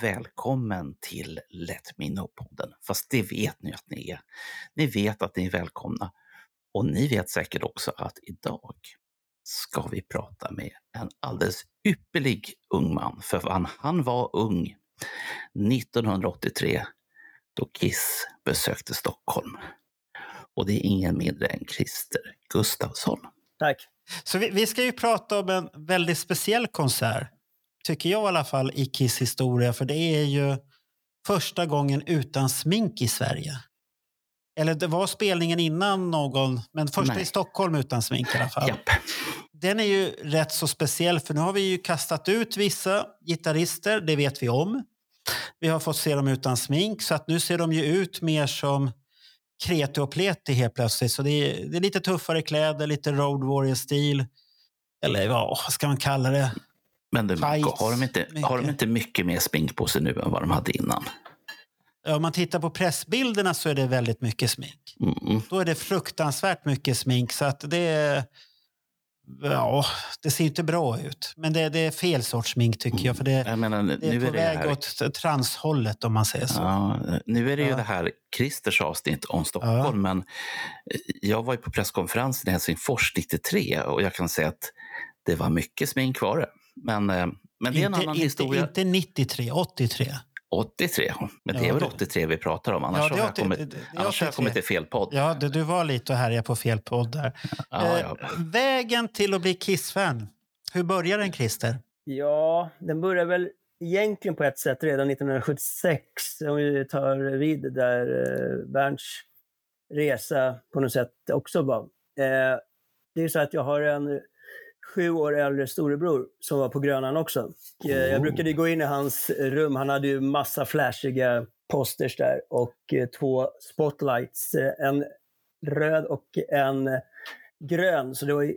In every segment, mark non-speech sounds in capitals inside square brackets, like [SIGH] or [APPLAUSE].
Välkommen till Let Me Know-podden. Fast det vet ni att ni är. Ni vet att ni är välkomna. Och ni vet säkert också att idag ska vi prata med en alldeles ypperlig ung man. För han, han var ung 1983 då Kiss besökte Stockholm. Och det är ingen mindre än Christer Gustafsson. Tack. Så vi, vi ska ju prata om en väldigt speciell konsert, tycker jag i alla fall, i Kiss historia. För det är ju första gången utan smink i Sverige. Eller det var spelningen innan någon, men första Nej. i Stockholm utan smink i alla fall. Japp. Den är ju rätt så speciell, för nu har vi ju kastat ut vissa gitarrister, det vet vi om. Vi har fått se dem utan smink, så att nu ser de ju ut mer som kreti och pleti helt plötsligt. Så det är, det är lite tuffare kläder, lite Road Warrior-stil. Eller ja, vad ska man kalla det? Men Tights, har de, inte, har de mycket. inte mycket mer smink på sig nu än vad de hade innan? Om man tittar på pressbilderna så är det väldigt mycket smink. Mm. Då är det fruktansvärt mycket smink. Så att det. Ja, det ser inte bra ut. Men det, det är fel sorts smink tycker jag. För det, Jag menar, det är nu på är det väg här, åt transhållet om man säger så. ja, nu är det ju Ja. det här Christers avsnitt om Stockholm, Ja. men eh, jag var ju på presskonferensen i Helsingfors 93 och jag kan säga att det var mycket smink var det. Men, eh, men det är en inte, annan inte, historia. inte 93, 83. 83, men det Ja, är väl det- 83 vi pratar om, annars, Ja, har, det är jag 80 kommit, det- det annars har jag 83. kommit till fel podd. Ja, du, du var lite och härjade på fel podd där. Ja, Eh, ja. vägen till att bli Kiss-fan. Hur börjar den, Christer? Ja, den började väl egentligen på ett sätt redan 1976. Om vi tar vid där eh, Bernts resa på något sätt också var. Eh, det är så att jag har en sju år äldre storebror som var på Grönan också. Eh, jag brukade gå in i hans rum. Han hade ju massa flashiga posters där och eh, två spotlights. Eh, en röd och en grön. Så det var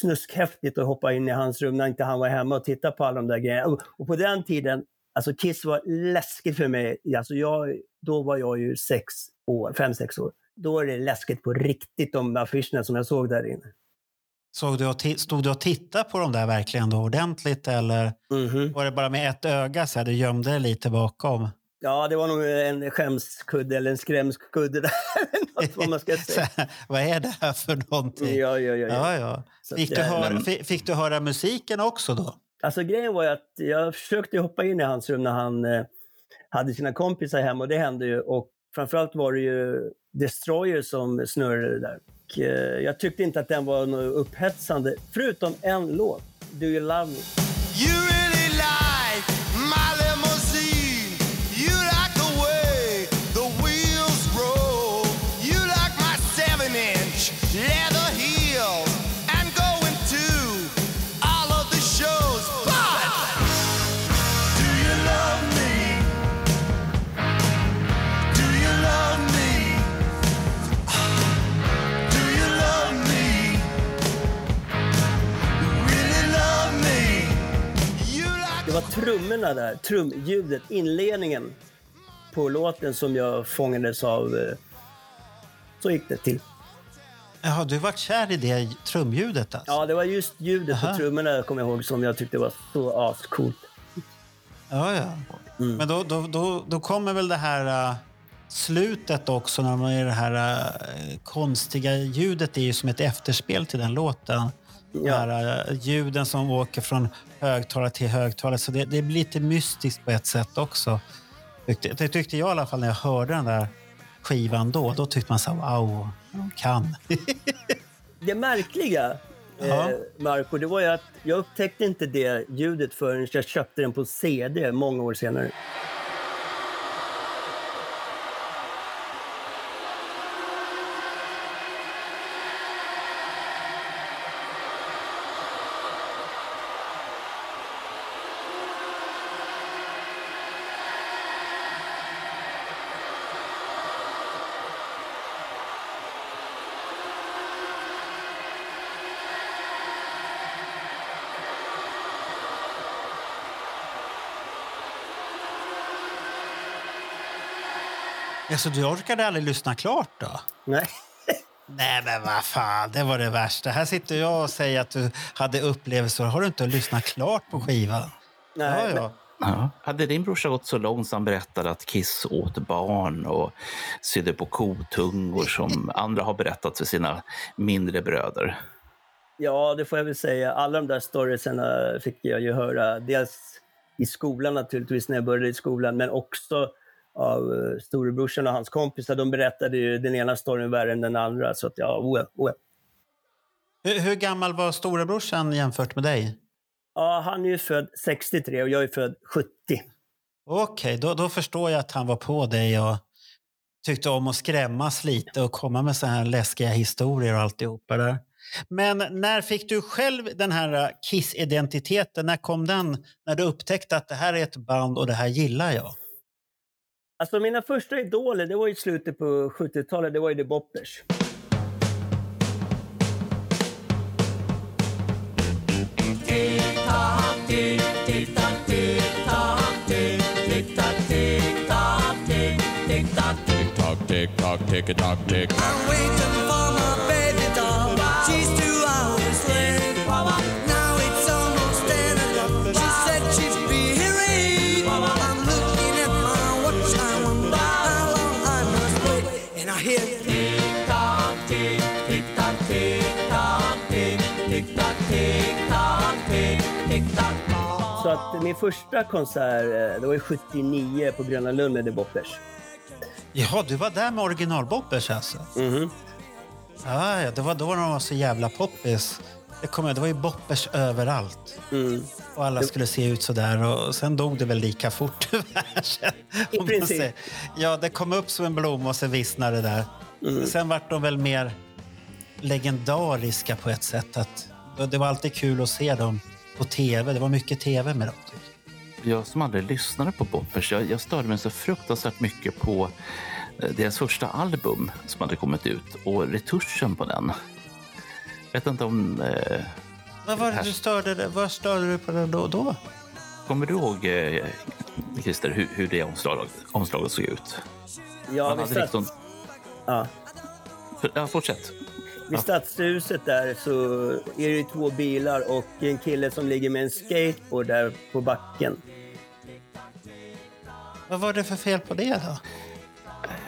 snuskhäftigt att hoppa in i hans rum när inte han var hemma och titta på alla de där grejerna. Och, på den tiden, alltså Kiss var läskigt för mig. Alltså jag, då var jag ju sex år, fem, sex år. Då är det läskigt på riktigt de affischerna som jag såg där inne. Såg du och stod du och tittade på dem där verkligen då ordentligt eller Mhm. var det bara med ett öga så här, du gömde dig lite bakom? Ja, det var nog en skämskudde eller en skrämskudde där. [LAUGHS] Något vad man ska [LAUGHS] säga. Vad är det här för någonting? Ja, ja, ja. ja. Ja, ja. Fick, du höra, fick du höra musiken också då? Alltså grejen var ju att jag försökte hoppa in i hans rum när han eh, hade sina kompisar hemma och det hände ju. Och framförallt var det ju Destroyer som snurrade där. Och, jag tyckte inte att den var något upphetsande, förutom en låt, Do You Love Me. You really like trummorna där, trumljudet, inledningen på låten som jag fångades av. eh, Så gick det till. Jaha, du var kär i det trumljudet alltså? Ja, det var just ljudet Aha. på trummorna kommer jag ihåg som jag tyckte var så ascoolt. Ja, ja. Mm. Men då, då, då, då kommer väl det här äh, slutet också när man är det här äh, konstiga ljudet är ju som ett efterspel till den låten. Ja. här äh, ljuden som åker från högtalare till högtalare. Så det, det blir lite mystiskt på ett sätt också. Tyckte, det tyckte jag i alla fall när jag hörde den där skivan då. Då tyckte man så här, wow, de kan. [LAUGHS] Det märkliga, Ja. eh, Marco, det var ju att jag upptäckte inte det ljudet förrän jag köpte den på CD många år senare. Alltså, du orkade aldrig lyssna klart då? Nej. Nej, men vad fan, det var det värsta. Här sitter jag och säger att du hade upplevelser. Har du inte lyssnat klart på skivan? Nej, ja, ja. Ja. Hade din brorsa gått så långt som han berättade att Kiss åt barn och sydde på kotungor som [LAUGHS] andra har berättat för sina mindre bröder? Ja, det får jag väl säga. Alla de där storiesarna fick jag ju höra. Dels i skolan naturligtvis, när jag började i skolan, men också av eh, storebrorsan och hans kompisar. De berättade ju den ena storyn värre än den andra. Så att ja, oh ja. Hur, hur gammal var storebrorsan jämfört med dig? ja, han är ju född 63 och jag är född 70. Okej, då, då förstår jag att han var på dig och tyckte om att skrämmas lite och komma med så här läskiga historier och alltihopa där. Men när fick du själv den här eh, Kiss-identiteten? När kom den? När du upptäckte att det här är ett band och det här gillar jag? Alltså mina första idoler, det var i slutet på 70-talet, det var ju The Boppers. Tick tock, tick tock, tick Tick, tock, tick. I'm waiting for att min första konsert, eh, det var ju 79 på Gröna Lund med The Boppers. Ja, du var där med originalboppers alltså? Ja, ja, det var då de var så jävla poppis. Det, jag- det var ju boppers överallt. Mm. Och alla skulle se ut så där. Och sen dog det väl lika fort [LAUGHS] tyvärr. I princip. Ja, det kom upp som en blomma och sen vissnade det där. Mm. Sen vart de väl mer legendariska på ett sätt. Att det var alltid kul att se dem på tv. Det var mycket tv med dem. jag. Som aldrig lyssnade på Boppers, jag, jag störde mig så fruktansvärt mycket på eh, deras första album som hade kommit ut och retuschen på den. Jag vet inte om... Eh, Vad var det du störde dig? Vad störde du på den då? då? kommer du ihåg, eh, Christer, hur, hur det omslaget, omslaget såg ut? Ja, Man stats, liksom, ja. för, ja, fortsätt. Vid Stadshuset där så är det två bilar och en kille som ligger med en skateboard där på backen. Vad var det för fel på det då?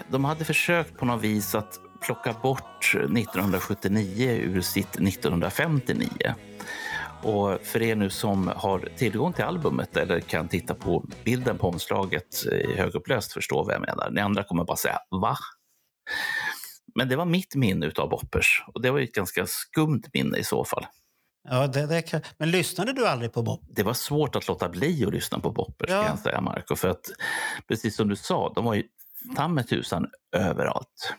De hade försökt på något vis att plocka bort 1979 ur sitt 1959. Och för er nu som har tillgång till albumet eller kan titta på bilden på omslaget i högupplöst förstå vad jag menar. Ni andra kommer bara säga va? Men det var mitt minne av Boppers och det var ju ett ganska skumt minne i så fall. Ja, det, det kan... Men lyssnade du aldrig på Bob? Det var svårt att låta bli att lyssna på Boppers Ja. kan jag säga Marco. För att precis som du sa, de var ju ta med tusan överallt.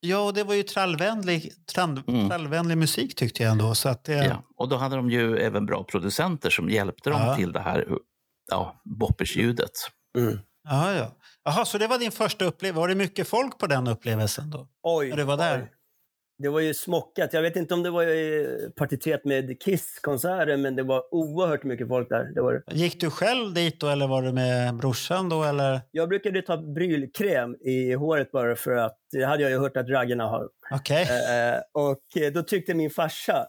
Ja, och det var ju trallvänlig, trall, Mm. trallvänlig musik tyckte jag ändå. Så att det, Ja. Och då hade de ju även bra producenter som hjälpte dem Ja. till det här ja, Boppers-ljudet. Mm. Ja, ja. Jaha, så det var din första upplevelse. Var det mycket folk på den upplevelsen då? Oj, När du var där? oj. Det var ju smockat. Jag vet inte om det var i partitet med Kiss-konserten, men det var oerhört mycket folk där. Det var det. Gick du själv dit då eller var du med brorsan då? Eller? Jag brukade ta brylkräm i håret bara för att det hade jag ju hört att raggarna har. Okej. Eh, och eh, då tyckte min farsa,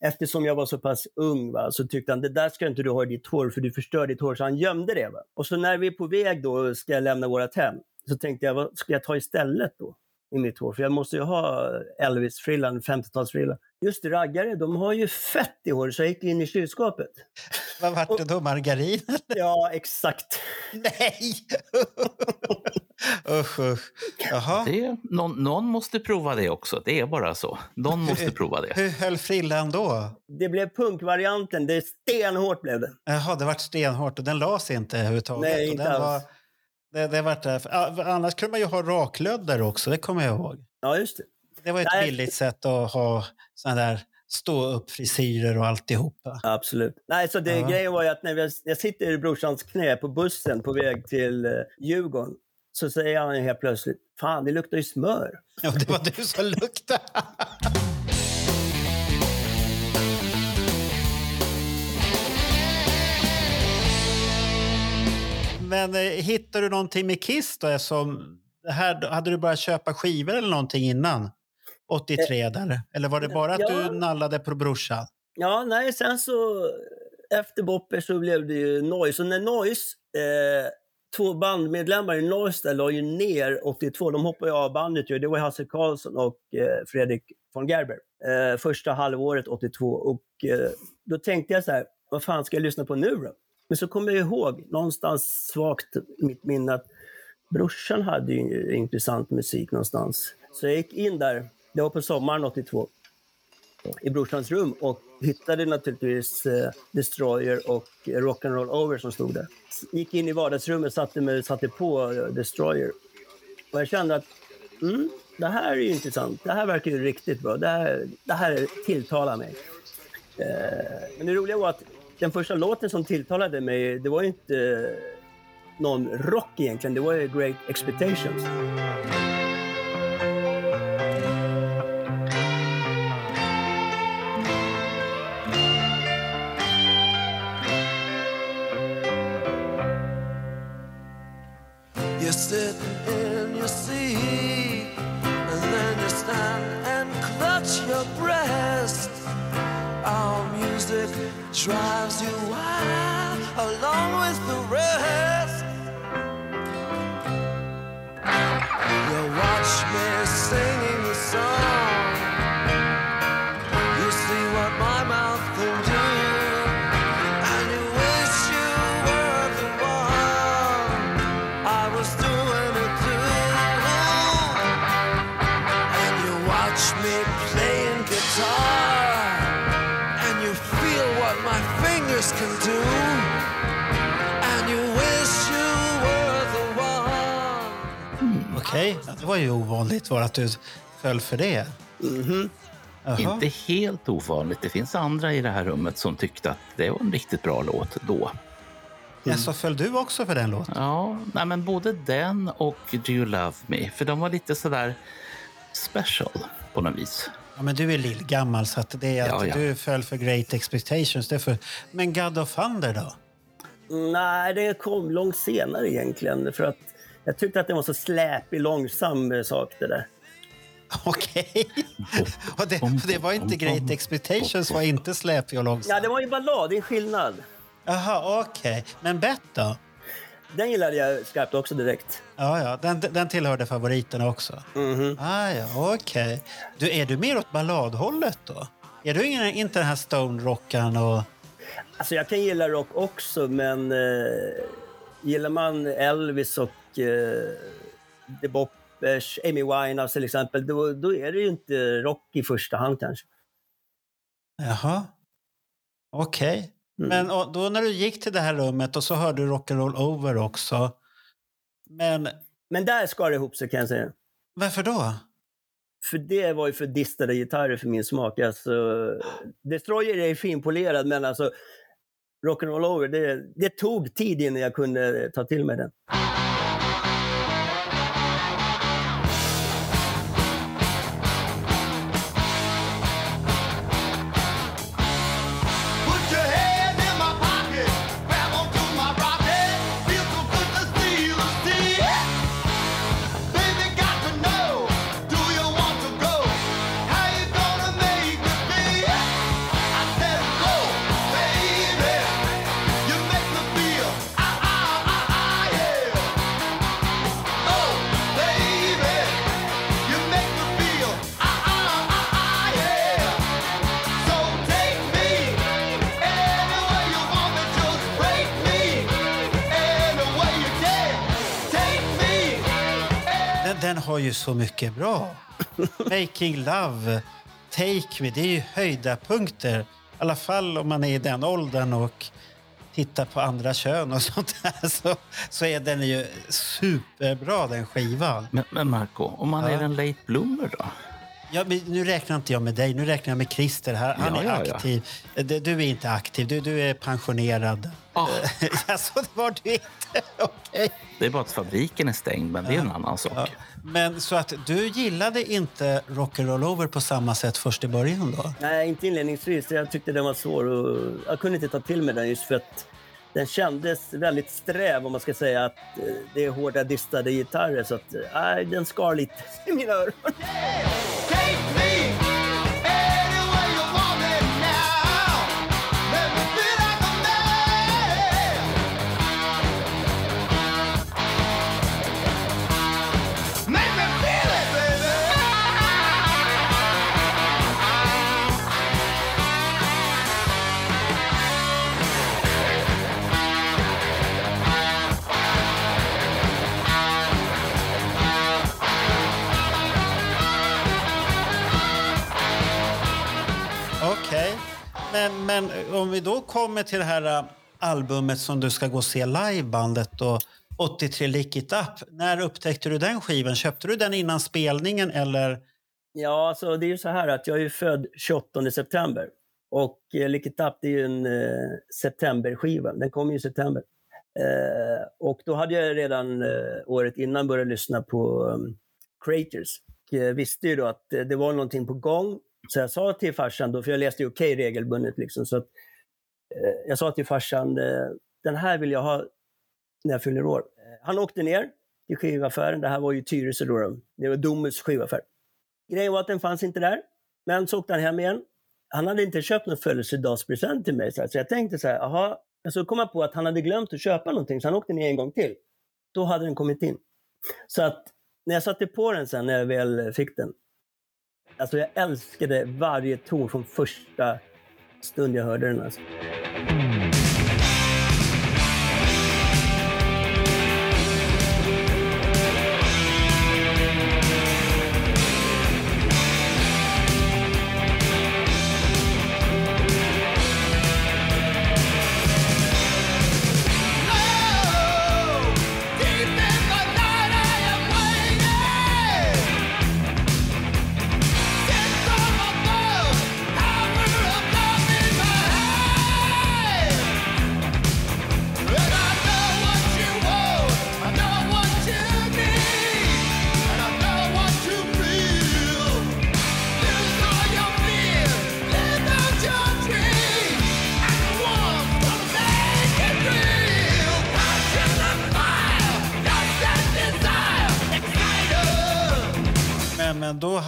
eftersom jag var så pass ung, va, så tyckte han det där ska inte du ha i ditt hår för du förstör ditt hår. Så han gömde det. Va? Och så när vi är på väg då ska jag lämna vårt hem så tänkte jag vad ska jag ta istället då i mitt hår? För jag måste ju ha Elvis-frillan, 50-talsfrillan. Just det, raggare, de har ju fett i håret så jag gick in i kylskåpet. Vad vart det då? Margarin? Ja, exakt. Nej! [LAUGHS] usch, usch. Jaha. Det, någon, någon måste prova det också. Det är bara så. Någon måste prova det. Hur höll frillan då? Det blev punkvarianten, det är stenhårt blev det. Jaha, det vart stenhårt och den lades inte överhuvudtaget. Nej, inte den alls. Var, det, det vart, annars kunde man ju ha raklödder också, det kommer jag ihåg. Ja, just det. Det var ett Nej. billigt sätt att ha såna där stå upp frisyrer och alltihopa. Absolut. Nej, så det, Ja. grejen var ju att när jag, jag sitter i brorsans knä på bussen på väg till eh, Djurgården så säger han helt plötsligt Fan, det luktar ju smör. [LAUGHS] Ja, det var du som luktade. Men eh, hittar du någonting med Kiss då? Som här, hade du börjat köpa skivor eller någonting innan? 83 där? Eller var det bara att Ja. du nallade på brorsan? Ja, nej, sen så efter Bopper så blev det ju Noise. Och när Noise, eh, två bandmedlemmar i Noise la ju ner 82, de hoppade av bandet ju. Det var Hasse Karlsson och eh, Fredrik von Gerber. Eh, första halvåret 82 och eh, då tänkte jag så här, vad fan ska jag lyssna på nu då? Men så kom jag ihåg, någonstans svagt i mitt minne, att brorsan hade ju intressant musik någonstans. Så jag gick in där, det var på sommaren 82 i brorsans rum och hittade naturligtvis eh, Destroyer och Rock'n'Roll Over som stod där. Gick in i vardagsrummet, satte, med, satte på eh, Destroyer. Och jag kände att mm, det här är ju intressant. Det här verkar ju riktigt bra. Det här, det här tilltalar mig. Eh, men det roliga var att den första låten som tilltalade mig, det var ju inte eh, någon rock egentligen. Det var ju Great Expectations. Var ju ovanligt var att du föll för det. Jaha. Inte helt ovanligt. Det finns andra i det här rummet som tyckte att det var en riktigt bra låt då. Ja, så föll du också för den låten? Ja, nej, men både den och Do You Love Me, för de var lite sådär special på något vis. Ja, men du är lillgammal så att det är att Ja, ja. du föll för Great Expectations. Det för... Men God of Thunder då? Nej, det kom långt senare egentligen. För att jag tyckte att det var så släpig, långsam eh, sak det där. Okej. Och det, och det var inte Great Expectations var inte släpig och långsam? Ja, det var ju ballad, det är skillnad. Jaha, okej. Men Bett då? Den gillade jag skarpt också direkt. Ja, ja. Den, den tillhörde favoriterna också? Ah, ja, okej. Du, är du mer åt balladhållet då? Är du ingen, inte den här stone-rockaren och... Alltså jag kan gilla rock också, men eh, gillar man Elvis och eh, The Boppers, Amy Winehouse till exempel, då, då är det ju inte rock i första hand kanske. Jaha. Okej. Men och, då när du gick till det här rummet och så hörde du Rock'n'Roll Over också. Men Men där skar det ihop sig kan jag säga. varför då? För det var ju för distade gitarrer för min smak. Alltså, Destroyer är finpolerad, men alltså Rock'n'Roll Over, det, det tog tid innan jag kunde ta till mig den. Så mycket bra. Making Love, Take Me, det är ju höjdarpunkter. I alla fall om man är i den åldern och tittar på andra kön och [LAUGHS] sånt där så, så är den ju superbra den skivan. Men, men Marco, om man Ja. är en late bloomer då? Ja, men nu räknar inte jag med dig, nu räknar jag med Christer. Här. Han Ja, är ja, ja. aktiv. Du du är inte aktiv, du, du är pensionerad. Ah. [LAUGHS] alltså, det var du inte? [LAUGHS] Okej. Det är bara att fabriken är stängd, men det är en annan sak. Ja. Men så att du gillade inte Rock'n'Roll Over på samma sätt först i början då? Nej, inte inledningsvis. Jag tyckte den var svår och jag kunde inte ta till mig den just för att den kändes väldigt sträv om man ska säga att eh, det är hårda distade gitarrer så att eh, den skar lite i mina öron. Men, men om vi då kommer till det här äh, albumet som du ska gå och se livebandet och 83 Lick It Up. När upptäckte du den skivan? Köpte du den innan spelningen eller? Ja, alltså det är ju så här att jag är ju född 28 september. Och eh, Lick It Up, det är ju en eh, septemberskiva. Den kom ju i september. Eh, och då hade jag redan eh, året innan börjat lyssna på um, Creators. Och, eh, visste ju då att eh, det var någonting på gång. Så jag sa till farsan, då, för jag läste ju okej regelbundet, liksom, så att, eh, jag sa till farsan, eh, den här vill jag ha när jag fyller år. Eh, han åkte ner till skivaffären. Det här var ju Tyresö då. då. Det var Domus skivaffär. Grejen var att den fanns inte där. Men så åkte han hem igen. Han hade inte köpt någon födelsedagspresent till mig. Så här. så jag tänkte så här, aha. Men så kom jag på att han hade glömt att köpa någonting, så han åkte ner en gång till. Då hade den kommit in. Så att när jag satte på den sen, när jag väl fick den. Alltså jag älskade varje ton från första stund jag hörde den. Alltså.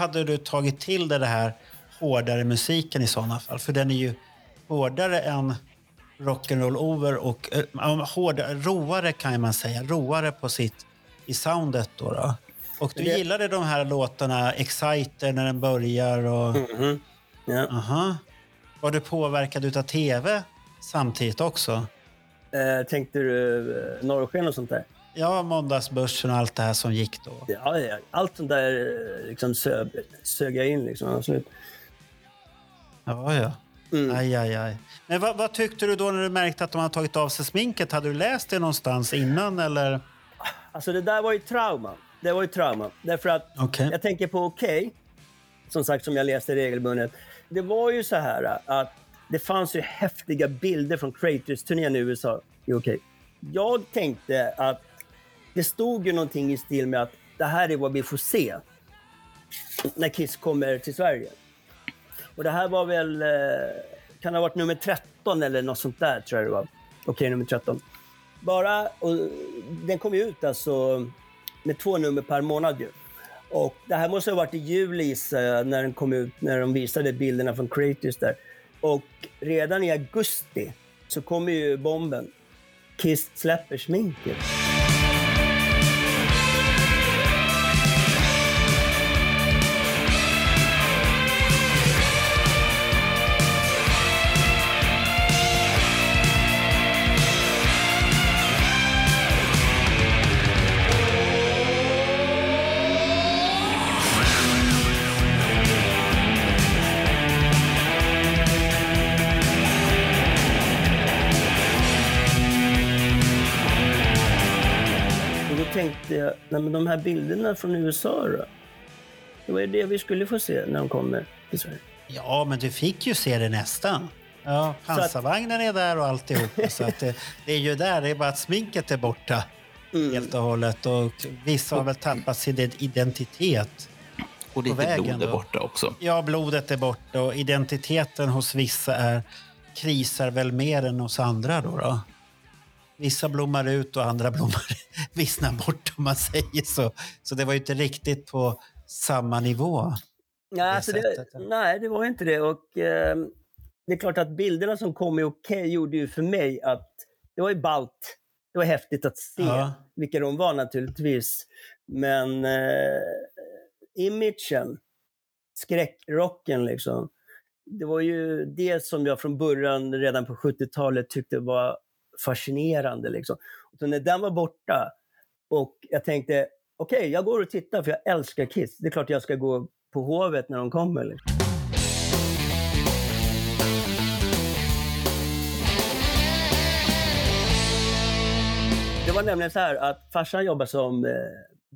Hade du tagit till dig det här hårdare musiken i sådana fall. För den är ju hårdare än rock'n'roll over och eh, ja, hårdare, roare kan man säga. Roare på sitt i soundet då. då. Och du Det- gillade de här låtarna, Exciter när den börjar och... Mhm. Ja. Aha. Var du påverkad utav tv samtidigt också? Eh, tänkte du eh, norrsken och sånt där? Ja, Måndagsbörsen och allt det här som gick då. Ja, ja. allt sånt där eh, liksom sög, sög jag in. Liksom, absolut. Ja, ja. Mm. Aj, aj, aj. Men vad, vad tyckte du då när du märkte att de hade tagit av sig sminket? Hade du läst det någonstans innan eller? Alltså det där var ju trauma. Det var ju trauma. Därför att Okej. jag tänker på Okej, som sagt som jag läste regelbundet. Det var ju så här att det fanns ju häftiga bilder från Creators-turnén i USA i Okej. Jag tänkte att det stod ju någonting i stil med att det här är vad vi får se när Kiss kommer till Sverige. Och det här var väl, eh, kan ha varit nummer 13 eller något sånt där tror jag det var. Okej, nummer 13. Bara, och den kom ju ut alltså med två nummer per månad ju. Och det här måste ha varit i juli gissar jag, när den kom ut, när de visade bilderna från Creators där. Och redan i augusti så kommer ju bomben. Kiss släpper sminket. Här bilderna från USA då? Det var ju det vi skulle få se när de kommer till Sverige. Ja, men du fick ju se det nästan. Ja, pansarvagnen är där och alltihopa. så att det, det är ju där, det är bara att sminket är borta Mm. helt och hållet. Och vissa har väl tappat sin identitet. Och lite vägen blod är då. borta också. Ja, blodet är borta och identiteten hos vissa är krisar väl mer än hos andra då. då. Vissa blommar ut och andra [LAUGHS] blommar vissnar bort om man säger så. Så det var ju inte riktigt på samma nivå. Nej, alltså det, sättet, ja. nej, det var inte det. Och, eh, det är klart att bilderna som kom i Okej gjorde ju för mig att det var ju ballt. Det var häftigt att se Ja. vilka de var naturligtvis. Men eh, imagen, skräckrocken liksom. Det var ju det som jag från början, redan på 70-talet, tyckte var fascinerande. Liksom. Så när den var borta och jag tänkte, okej, jag går och tittar för jag älskar Kiss. Det är klart jag ska gå på Hovet när de kommer. Liksom. Det var nämligen så här att farsan jobbar som eh,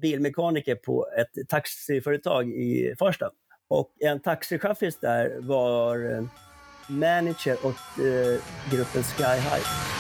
bilmekaniker på ett taxiföretag i Farsta. Och en taxichaffis där var eh, manager åt eh, gruppen Sky High.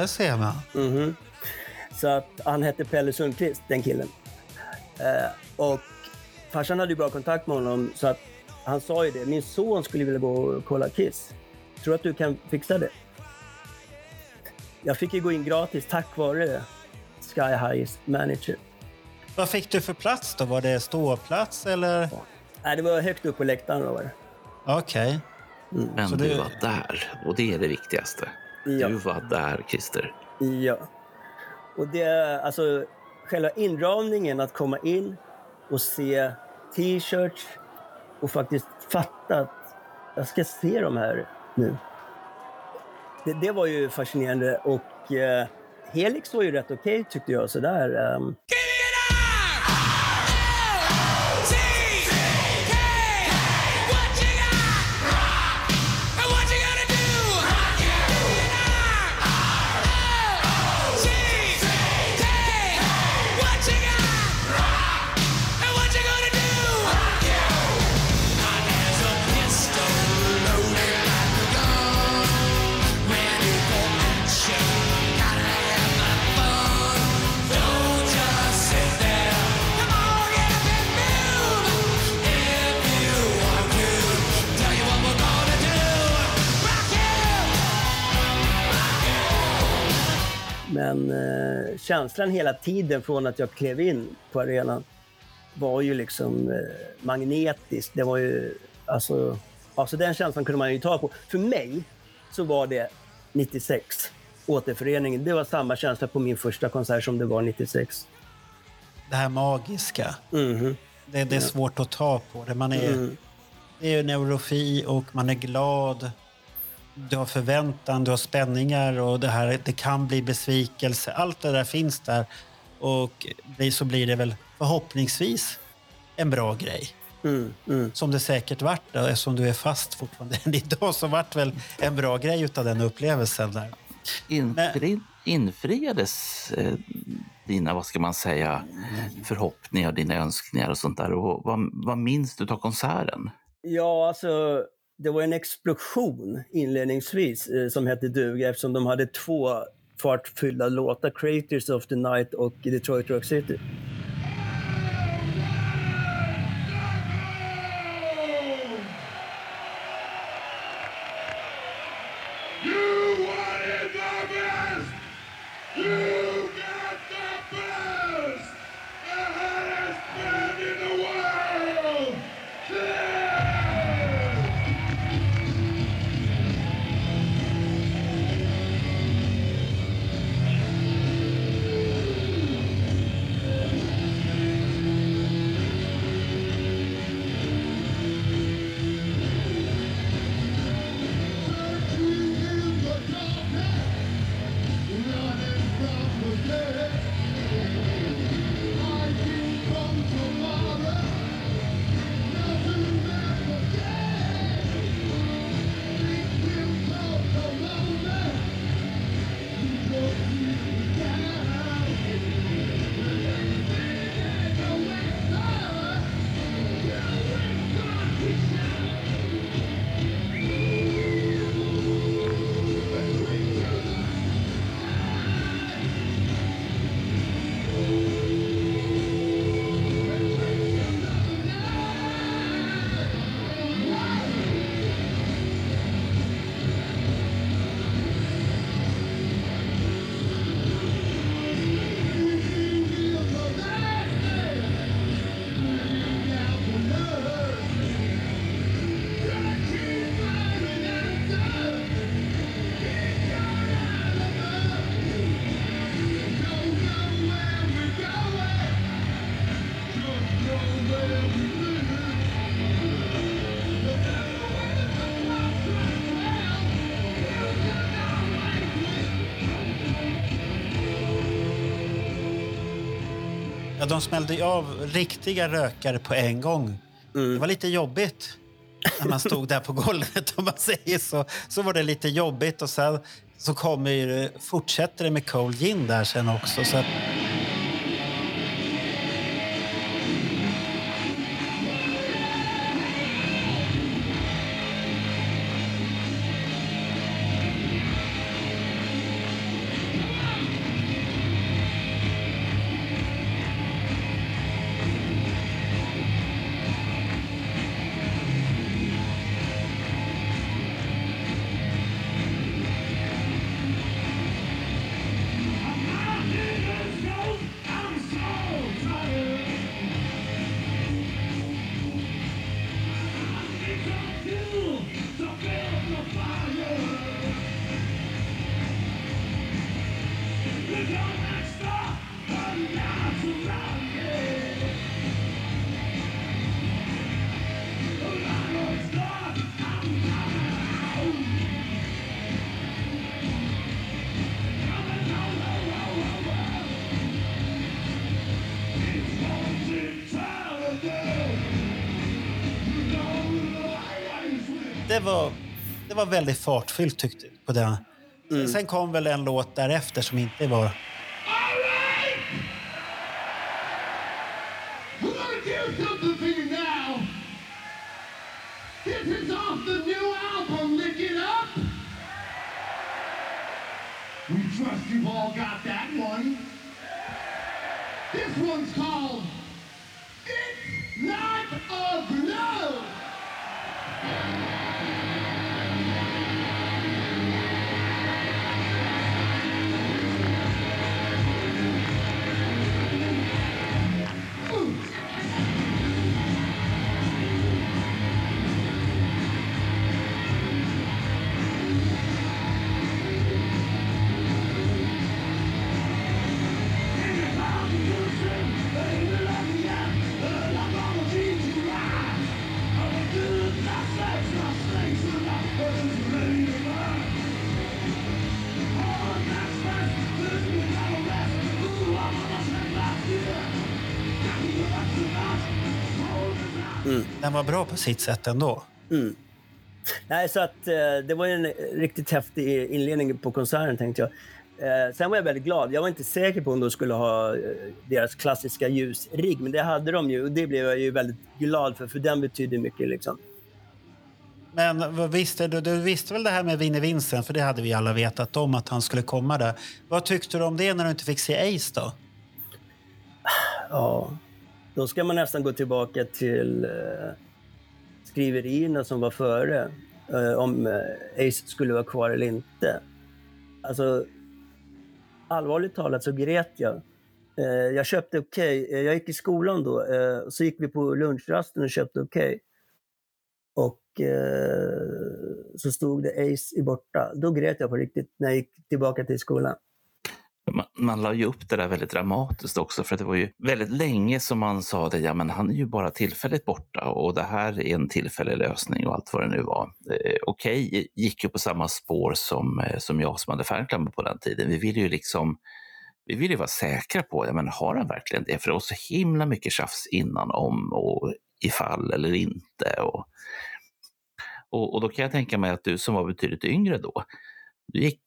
Där ser man. Mhm. Så att han hette Pelle Sundqvist, den killen. Eh, och farsan hade ju bra kontakt med honom så att han sa ju det. Min son skulle vilja gå och kolla Kiss. Tror att du kan fixa det? Jag fick ju gå in gratis tack vare Sky Highs manager. Vad fick du för plats då? Var det ståplats eller? Nej, det var högt upp på läktaren. Var det. Okej. men Så du det- var där och det är det viktigaste. Ja. Du var där, Christer. Ja. Och det, alltså själva inramningen, att komma in och se t-shirts och faktiskt fatta att jag ska se de här nu. Det, det var ju fascinerande och eh, Helix var ju rätt okej tyckte jag. Sådär. ehm. Känslan hela tiden från att jag klev in på arenan var ju liksom eh, magnetisk. Det var ju, alltså, alltså den känslan kunde man ju ta på. För mig så var det 96, återföreningen. Det var samma känsla på min första konsert som det var 96. Det här magiska. Mhm. Det, det är svårt att ta på det. Man är, Mm. det är neurofi och man är glad. Du har förväntan, du har spänningar och det här det kan bli besvikelse. Allt det där finns där. Och det- så blir det väl förhoppningsvis en bra grej. Mm, mm. Som det säkert vart då, eftersom du är fast fortfarande [LAUGHS] än idag så vart väl en bra grej utav den upplevelsen där. Infri, infriades eh, dina, vad ska man säga, förhoppningar, dina önskningar och sånt där? Och vad, vad minns du av konserten? Ja, alltså det var en explosion inledningsvis eh, som hette duga eftersom de hade två fartfyllda låtar, Creators of the Night och Detroit Rock City. De smällde av riktiga rökare på en gång. Det var lite jobbigt när man stod där på golvet. om man säger så. Så var det lite jobbigt och sen så kommer ju, fortsätter det med Cold Gin där sen också. Så att, det, var, det var väldigt fartfyllt tyckte. På den. Sen- Sen kom väl en låt därefter som inte var... Den var bra på sitt sätt ändå. Nej, så att eh, det var en riktigt häftig inledning på konserten tänkte jag. Eh, sen var jag väldigt glad. Jag var inte säker på om de skulle ha eh, deras klassiska ljusrigg, men det hade de ju och det blev jag ju väldigt glad för, för den betyder mycket liksom. Men visste du, du visste väl det här med Vinnie Vincent, för det hade vi alla vetat om att han skulle komma där. Vad tyckte du om det när du inte fick se Ace då? Ja, då ska man nästan gå tillbaka till eh, skriverierna som var före. Eh, om eh, Ace skulle vara kvar eller inte. Alltså, allvarligt talat så grät jag. Eh, jag köpte Okej. Okay. jag gick i skolan då. Eh, så gick vi på lunchrasten och köpte Okej. Och eh, så stod det Ace i borta. Då grät jag på riktigt när jag gick tillbaka till skolan. Man, man la ju upp det där väldigt dramatiskt också för det var ju väldigt länge som man sa det, ja men han är ju bara tillfälligt borta och det här är en tillfällig lösning och allt vad det nu var. Eh, Okej, gick ju på samma spår som, eh, som jag som hade fanclub på den tiden. Vi ville ju liksom vi ville ju vara säkra på, ja men har han verkligen det? För det var så himla mycket tjafs innan om och ifall eller inte. Och, och, och då kan jag tänka mig att du som var betydligt yngre då, gick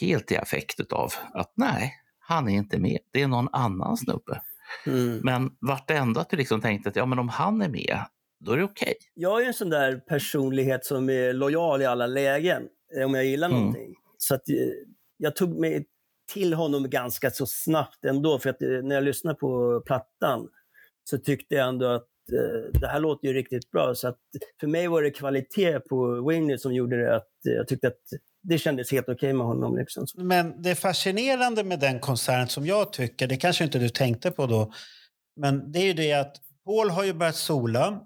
helt i affekt av att nej, han är inte med. Det är någon annan snubbe. Mm. Men vartenda att du liksom tänkte att ja, men om han är med, då är det okej. Jag är en sån där personlighet som är lojal i alla lägen, eh, om jag gillar Mm. någonting. Så att, eh, jag tog mig till honom ganska så snabbt ändå, för att eh, när jag lyssnade på plattan så tyckte jag ändå att eh, det här låter ju riktigt bra. Så att för mig var det kvalitet på Winnie som gjorde det att jag tyckte att det kändes helt okej med honom. Liksom. Men det fascinerande med den konserten som jag tycker, det kanske inte du tänkte på då, men det är ju det att Paul har ju börjat sola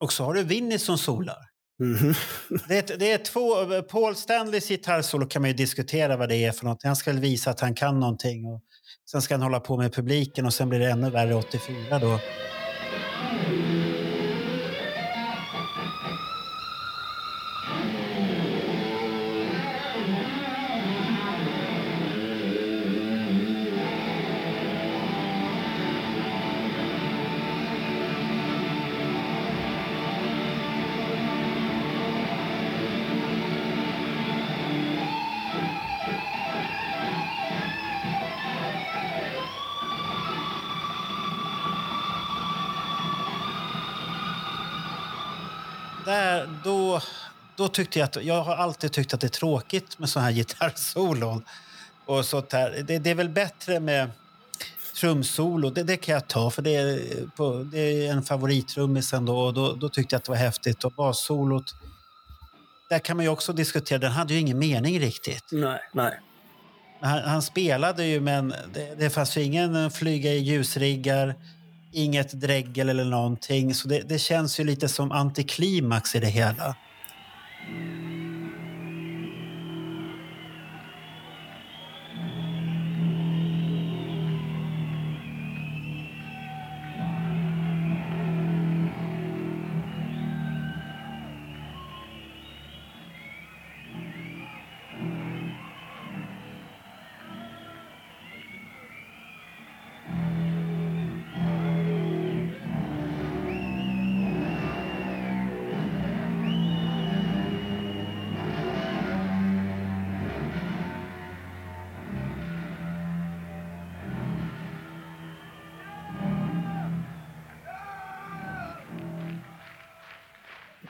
och så har du Vinnie som solar. Mhm. [LAUGHS] Det är, det är två, Paul Stanleys gitarrsolo kan man ju diskutera vad det är för något. Han ska visa att han kan någonting och sen ska han hålla på med publiken och sen blir det ännu värre 84 då. Då tyckte jag att... Jag har alltid tyckt att det är tråkigt med såna här gitarrsolon. Och sånt här. Det, det är väl bättre med trumsolo. Det, det kan jag ta, för det är, på, det är en favorittrummis ändå. Och då, då tyckte jag att det var häftigt. Och bassolot, där kan man ju också diskutera. Den hade ju ingen mening riktigt. Nej, nej. Han, han spelade ju, men det, det fanns ju ingen flyga i ljusriggar, inget dräggel eller någonting. Så det, det känns ju lite som antiklimax i det hela. Yeah.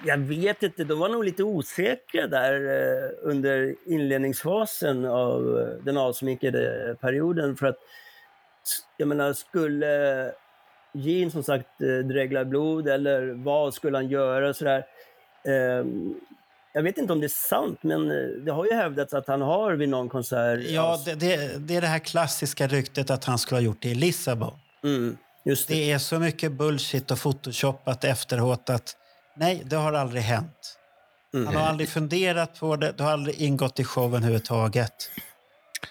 Jag vet inte, de var nog lite osäkra där eh, under inledningsfasen av eh, den avsminkade perioden. För att, jag menar, skulle Gene som sagt eh, dregla blod eller vad skulle han göra? Sådär. Eh, jag vet inte om det är sant, men det har ju hävdats att han har vid någon konsert... Ja, det, det, det är det här klassiska ryktet att han skulle ha gjort det i Lissabon. Mm, det. Det är så mycket bullshit och photoshoppat efteråt att nej, det har aldrig hänt. Mm. Han har aldrig funderat på det, det har aldrig ingått i showen överhuvudtaget.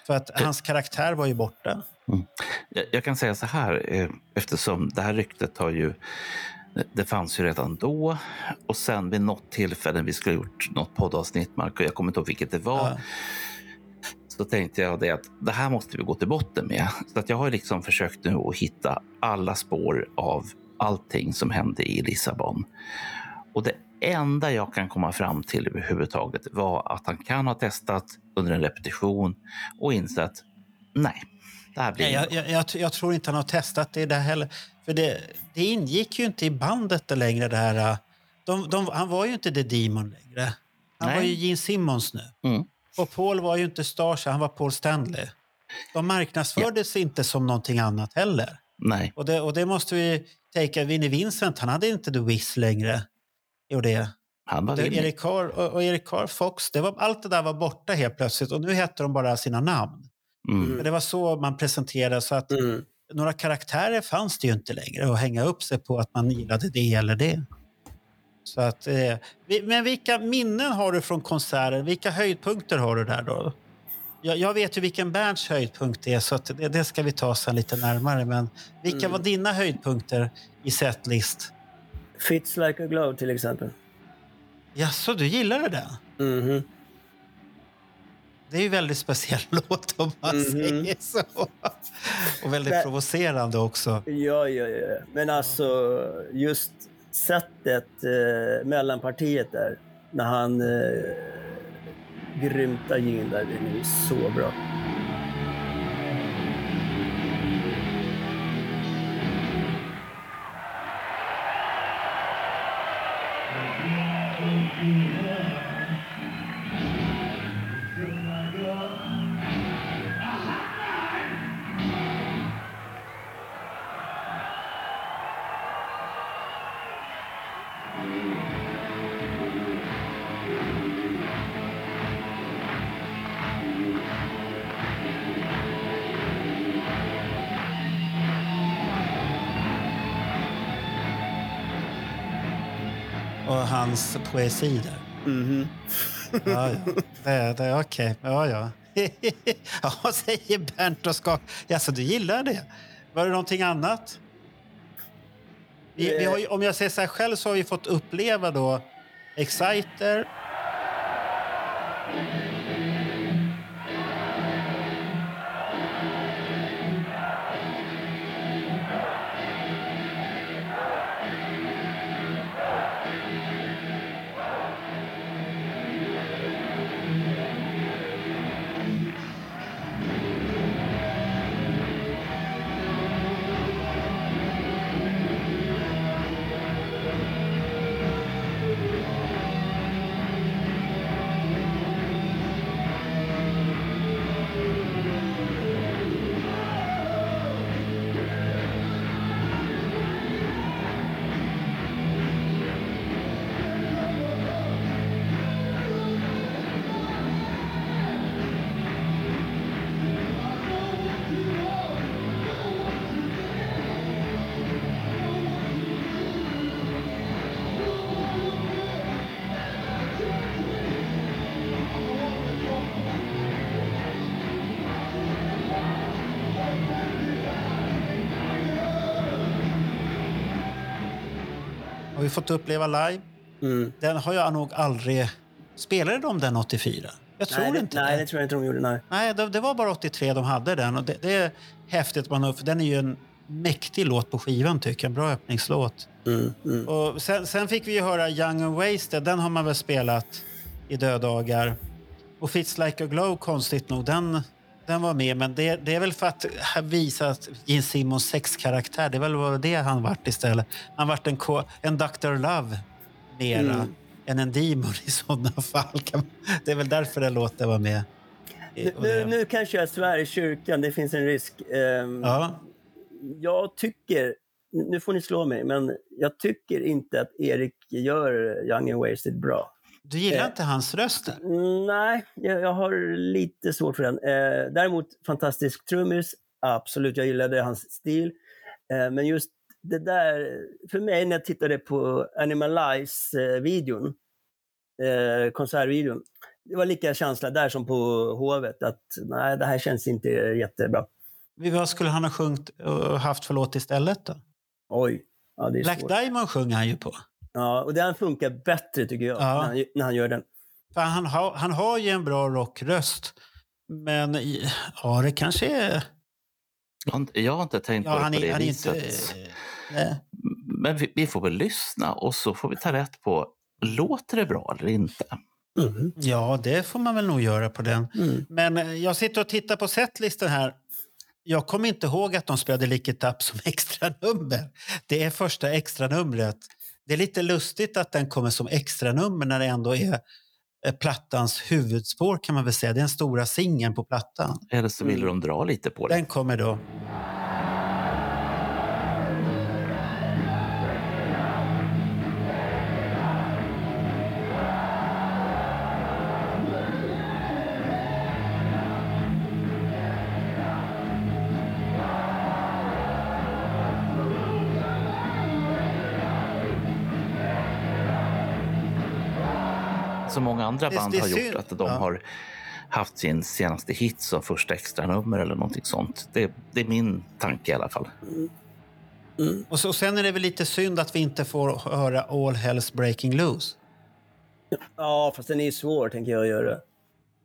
För att hans karaktär var ju borta. Jag, jag kan säga så här, eh, eftersom det här ryktet har ju... Det fanns ju redan då och sen vid något tillfälle vi skulle ha gjort något poddavsnitt, Mark, och jag kommer inte ihåg vilket det var. Ja. Så tänkte jag det att det här måste vi gå till botten med. Så att jag har liksom försökt nu att hitta alla spår av allting som hände i Lissabon. Och det enda jag kan komma fram till överhuvudtaget var att han kan ha testat under en repetition och insett nej, det här blir Nej, jag, jag, jag, jag tror inte han har testat det där heller. För det, det ingick ju inte i bandet det längre. Det här, äh, de, de, han var ju inte The Demon längre. Han Nej. var ju Gene Simmons nu. Mm. Och Paul var ju inte Starshine, han var Paul Stanley. De marknadsfördes inte som någonting annat heller. Nej. Och det, och det måste vi tänka. Vinnie Vincent, han hade inte The Wiz längre. Och det. Han var det. Erik Carr och, och Erik Carr Fox, det var, allt det där var borta helt plötsligt. Och nu hette de bara sina namn. Mm. Men Det var så man presenterade. Så att Mm. några karaktärer fanns det ju inte längre att hänga upp sig på att man gillade det eller det. Så att, eh, vi- men vilka minnen har du från konserten? Vilka höjdpunkter har du där då? Jag, jag vet ju vilken Bernts höjdpunkt är, så att det, det ska vi ta sen lite närmare. Men vilka Mm. var dina höjdpunkter i setlist? Fits like a glove till exempel. Jaså, du gillade den? Mhm. Det är ju en väldigt speciell [LAUGHS] låt om man Mhm. säger så. Och väldigt Men- provocerande också. Ja, ja, ja. Men alltså just sättet, eh, mellanpartiet där, när han eh, grymtar Gene där, det är så bra. Hans poesi där. Mhm. [LAUGHS] Ja, ja. Det, det, Okej, ja, ja. [LAUGHS] ja, säger Bernt och skak. Jaså, du gillar det? Var det någonting annat? Vi, vi ju, om jag säger så här själv så har vi fått uppleva då Exciter. Fått uppleva live. Mm. Den har jag nog aldrig... Spelade de den 84? Jag tror nej, det, inte nej, det. tror jag inte de gjorde. Nej. Nej, det, det var bara 83 de hade den. Och det, det är häftigt, man, för den är ju en mäktig låt på skivan tycker jag. En bra öppningslåt. Mm, mm. Och sen, sen fick vi ju höra Young and Wasted. Den har man väl spelat i döddagar. Och Fits Like a Glow, konstigt nog, den, den var med. Men det, det är väl för att visa att Gene Simmons sexkaraktär, det är väl det han vart istället. Han vart en, ko- en Dr. Love mera Mm. än en demon i sådana [LAUGHS] fall. Det är väl därför den låten var med. Nu, nu, nu kanske jag svär i kyrkan, det finns en risk. Ehm, Ja, Jag tycker, nu får ni slå mig, men jag tycker inte att Erik gör Young and Wasted bra. Du gillar Eh. inte hans röst Nej, jag, jag har lite svårt för den. Eh, däremot fantastisk trummis, absolut, jag gillade hans stil. Eh, men just det där, för mig när jag tittade på Animalize-videon, eh, konsertvideon, det var lika känsla där som på Hovet, att nej, det här känns inte jättebra. Vad skulle han ha sjungit och haft för låt istället då? Oj, ja, Black svårt. Diamond sjunger han ju på. Ja, och den funkar bättre tycker jag, Ja. när, han, när han gör den. För han, har, han har ju en bra rockröst. Men ja, det kanske är... Jag har inte- inte tänkt Ja, på det han på det han inte... viset. Nej. Men vi, vi får väl lyssna och så får vi ta rätt på, låter det bra eller inte? Mm. Ja, det får man väl nog göra på den. Mm. Men eh, jag sitter och tittar på setlisten här. Jag kommer inte ihåg att de spelade Lick It Up som [LAUGHS] extra nummer. Det är första extra numret. Det är lite lustigt att den kommer som extra nummer när det ändå är eh, plattans huvudspår kan man väl säga. Det är den stora singeln på plattan. Eller så vill Mm. de dra lite på det. Den kommer då. Många andra Det- band det har gjort synd. att de Ja. har haft sin senaste hit som första extra nummer eller någonting sånt. Det, det är min tanke i alla fall. Och, så, och sen är det väl lite synd att vi inte får höra All Hells Breaking Loose. Ja, fast den är ju svår tänker jag göra.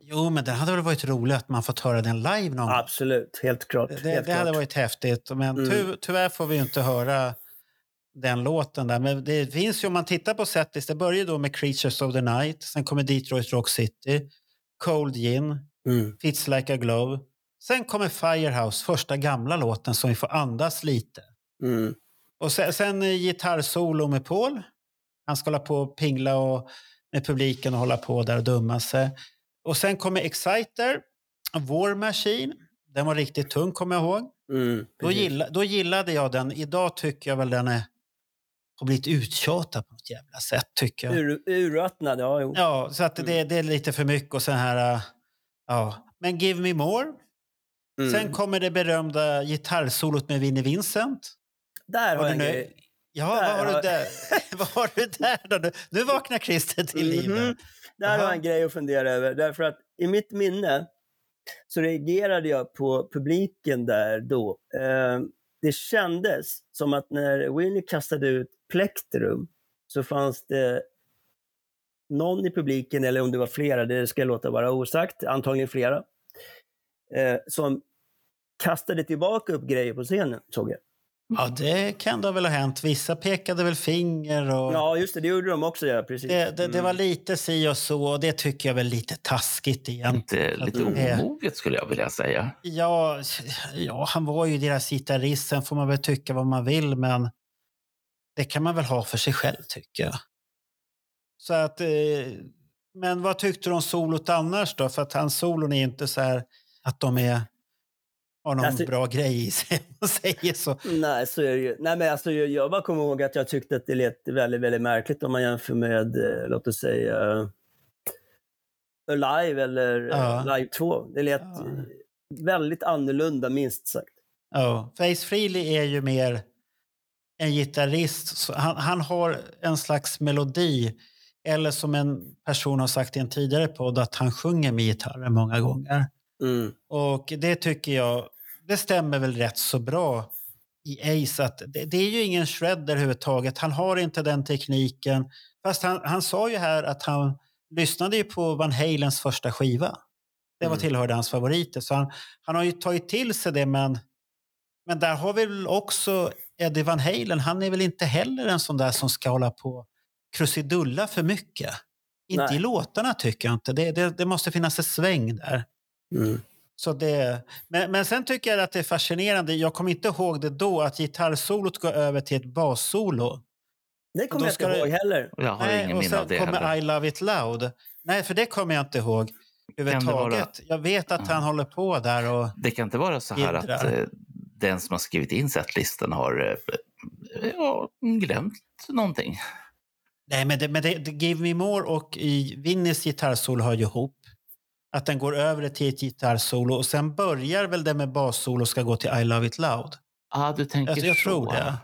Jo, men det hade väl varit roligt att man fått höra den live någon. Absolut, helt klart. Det, helt det hade klart. varit häftigt. Men Mm. ty, tyvärr får vi ju inte höra den låten där. Men det finns ju, om man tittar på setlist, det börjar då med Creatures of the Night, sen kommer Detroit Rock City, Cold Gin, Mm. Fits Like a Glove. Sen kommer Firehouse, första gamla låten som vi får andas lite. Mm. Och sen, sen eh, gitarrsolo med Paul. Han ska hålla på och pingla och, med publiken och hålla på där och dumma sig. Och sen kommer Exciter, War Machine. Den var riktigt tung kommer jag ihåg. Mm. Då, gilla, då gillade jag den. Idag tycker jag väl den är, har blivit uttjatad på något jävla sätt. tycker jag. Ur, urvattnad, ja. Jo. Ja, så att det, det är lite för mycket och så här... äh, Ja. Men Give Me More. Mm. Sen kommer det berömda gitarrsolot med Vinnie Vincent. Där har jag en. Ja, Där vad har har- du där? vad har du där då? Nu- vaknar Christer till liv. där. Mhm. Där har Jaha. jag en grej att fundera över. Därför att i mitt minne så reagerade jag på publiken där då. Eh, det kändes som att när Winnie kastade ut plektrum så fanns det någon i publiken, eller om det var flera, det ska jag låta vara osagt, antagligen flera, eh, som kastade tillbaka upp grejer på scenen, såg jag. Ja, det kan det väl ha hänt. Vissa pekade väl finger och... Ja, just det, det gjorde de också, ja, precis. Det, det, det Mm. var lite si och så och det tycker jag väl lite taskigt igen. Lite, lite omoget skulle jag vilja säga. Ja, ja, han var ju deras gitarrist. Sen får man väl tycka vad man vill, men det kan man väl ha för sig själv, tycker jag. Så att, eh, men vad tyckte du om solot annars då? För att hans solon är inte så här att de är, har någon Alltså- bra grej i sig, [LAUGHS] man säger så. Nej, så är det ju. Nej, men alltså, jag, jag bara kommer ihåg att jag tyckte att det lät väldigt, väldigt märkligt om man jämför med, eh, låt oss säga, Alive eller Ja. ja. Live 2. Det lät Ja. eh, väldigt annorlunda, minst sagt. Ja, för Ace Frehley är ju mer en gitarrist. Han, han har en slags melodi. Eller som en person har sagt i en tidigare podd, att han sjunger med gitarren många gånger. Mm. Och det tycker jag, det stämmer väl rätt så bra. i Ace att det, det är ju ingen shredder överhuvudtaget. Han har inte den tekniken. Fast han, han sa ju här att han lyssnade ju på Van Halens första skiva. Det var Mm. tillhörde hans favoriter. Så han, han har ju tagit till sig det, men, men där har vi väl också Eddie Van Halen. Han är väl inte heller en sån där som ska hålla på krusidulla för mycket. Inte Nej. i låtarna tycker jag inte. Det, det, det måste finnas en sväng där. Mm. Så det, men, men sen tycker jag att det är fascinerande. Jag kommer inte ihåg det då, att gitarrsolot går över till ett bassolo. Det kommer jag inte det- ihåg heller. Jag har Nej, ingen och sen det kommer heller. I Love It Loud. Nej, för det kommer jag inte ihåg det överhuvudtaget. Jag vet att han håller på där och... Det kan inte vara så här att Jiddrar. eh, den som har skrivit in setlistan har eh, ja, glömt någonting. Nej, men, det, men det, det, Give Me More och i Vinnys gitarrsolo hör ju ihop. Att den går över till ett gitarrsolo och sen börjar väl det med bassolo och ska gå till I Love It Loud. Ah, du tänker Jag- jag så. tror det.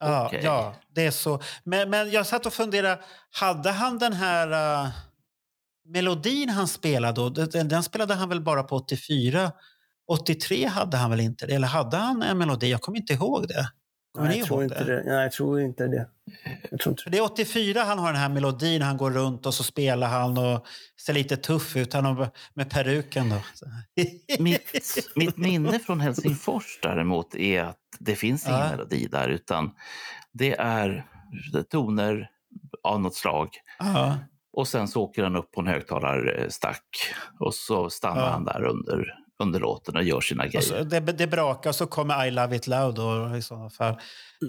Ja, ja det är så. Men, men jag satt och funderade, hade han den här uh, melodin han spelade då? Den, den spelade han väl bara på 84? 83 hade han väl inte? Eller hade han en melodi? Jag kommer inte ihåg det. Kommer Nej, jag tror inte det? det. Nej, jag tror inte det. Jag tror inte det är 84 han har den här melodin, han går runt och så spelar han och ser lite tuff ut. Han har med peruken då. [LAUGHS] Mitt, mitt minne från Helsingfors däremot är att det finns ingen Ja. melodi där utan det är toner av något slag. ja. Och sen så åker han upp på en högtalarstack och så stannar Ja. han där under, under låten och gör sina Och grejer. så, det, det brakar och så kommer I Love It Loud då, i sådana fall.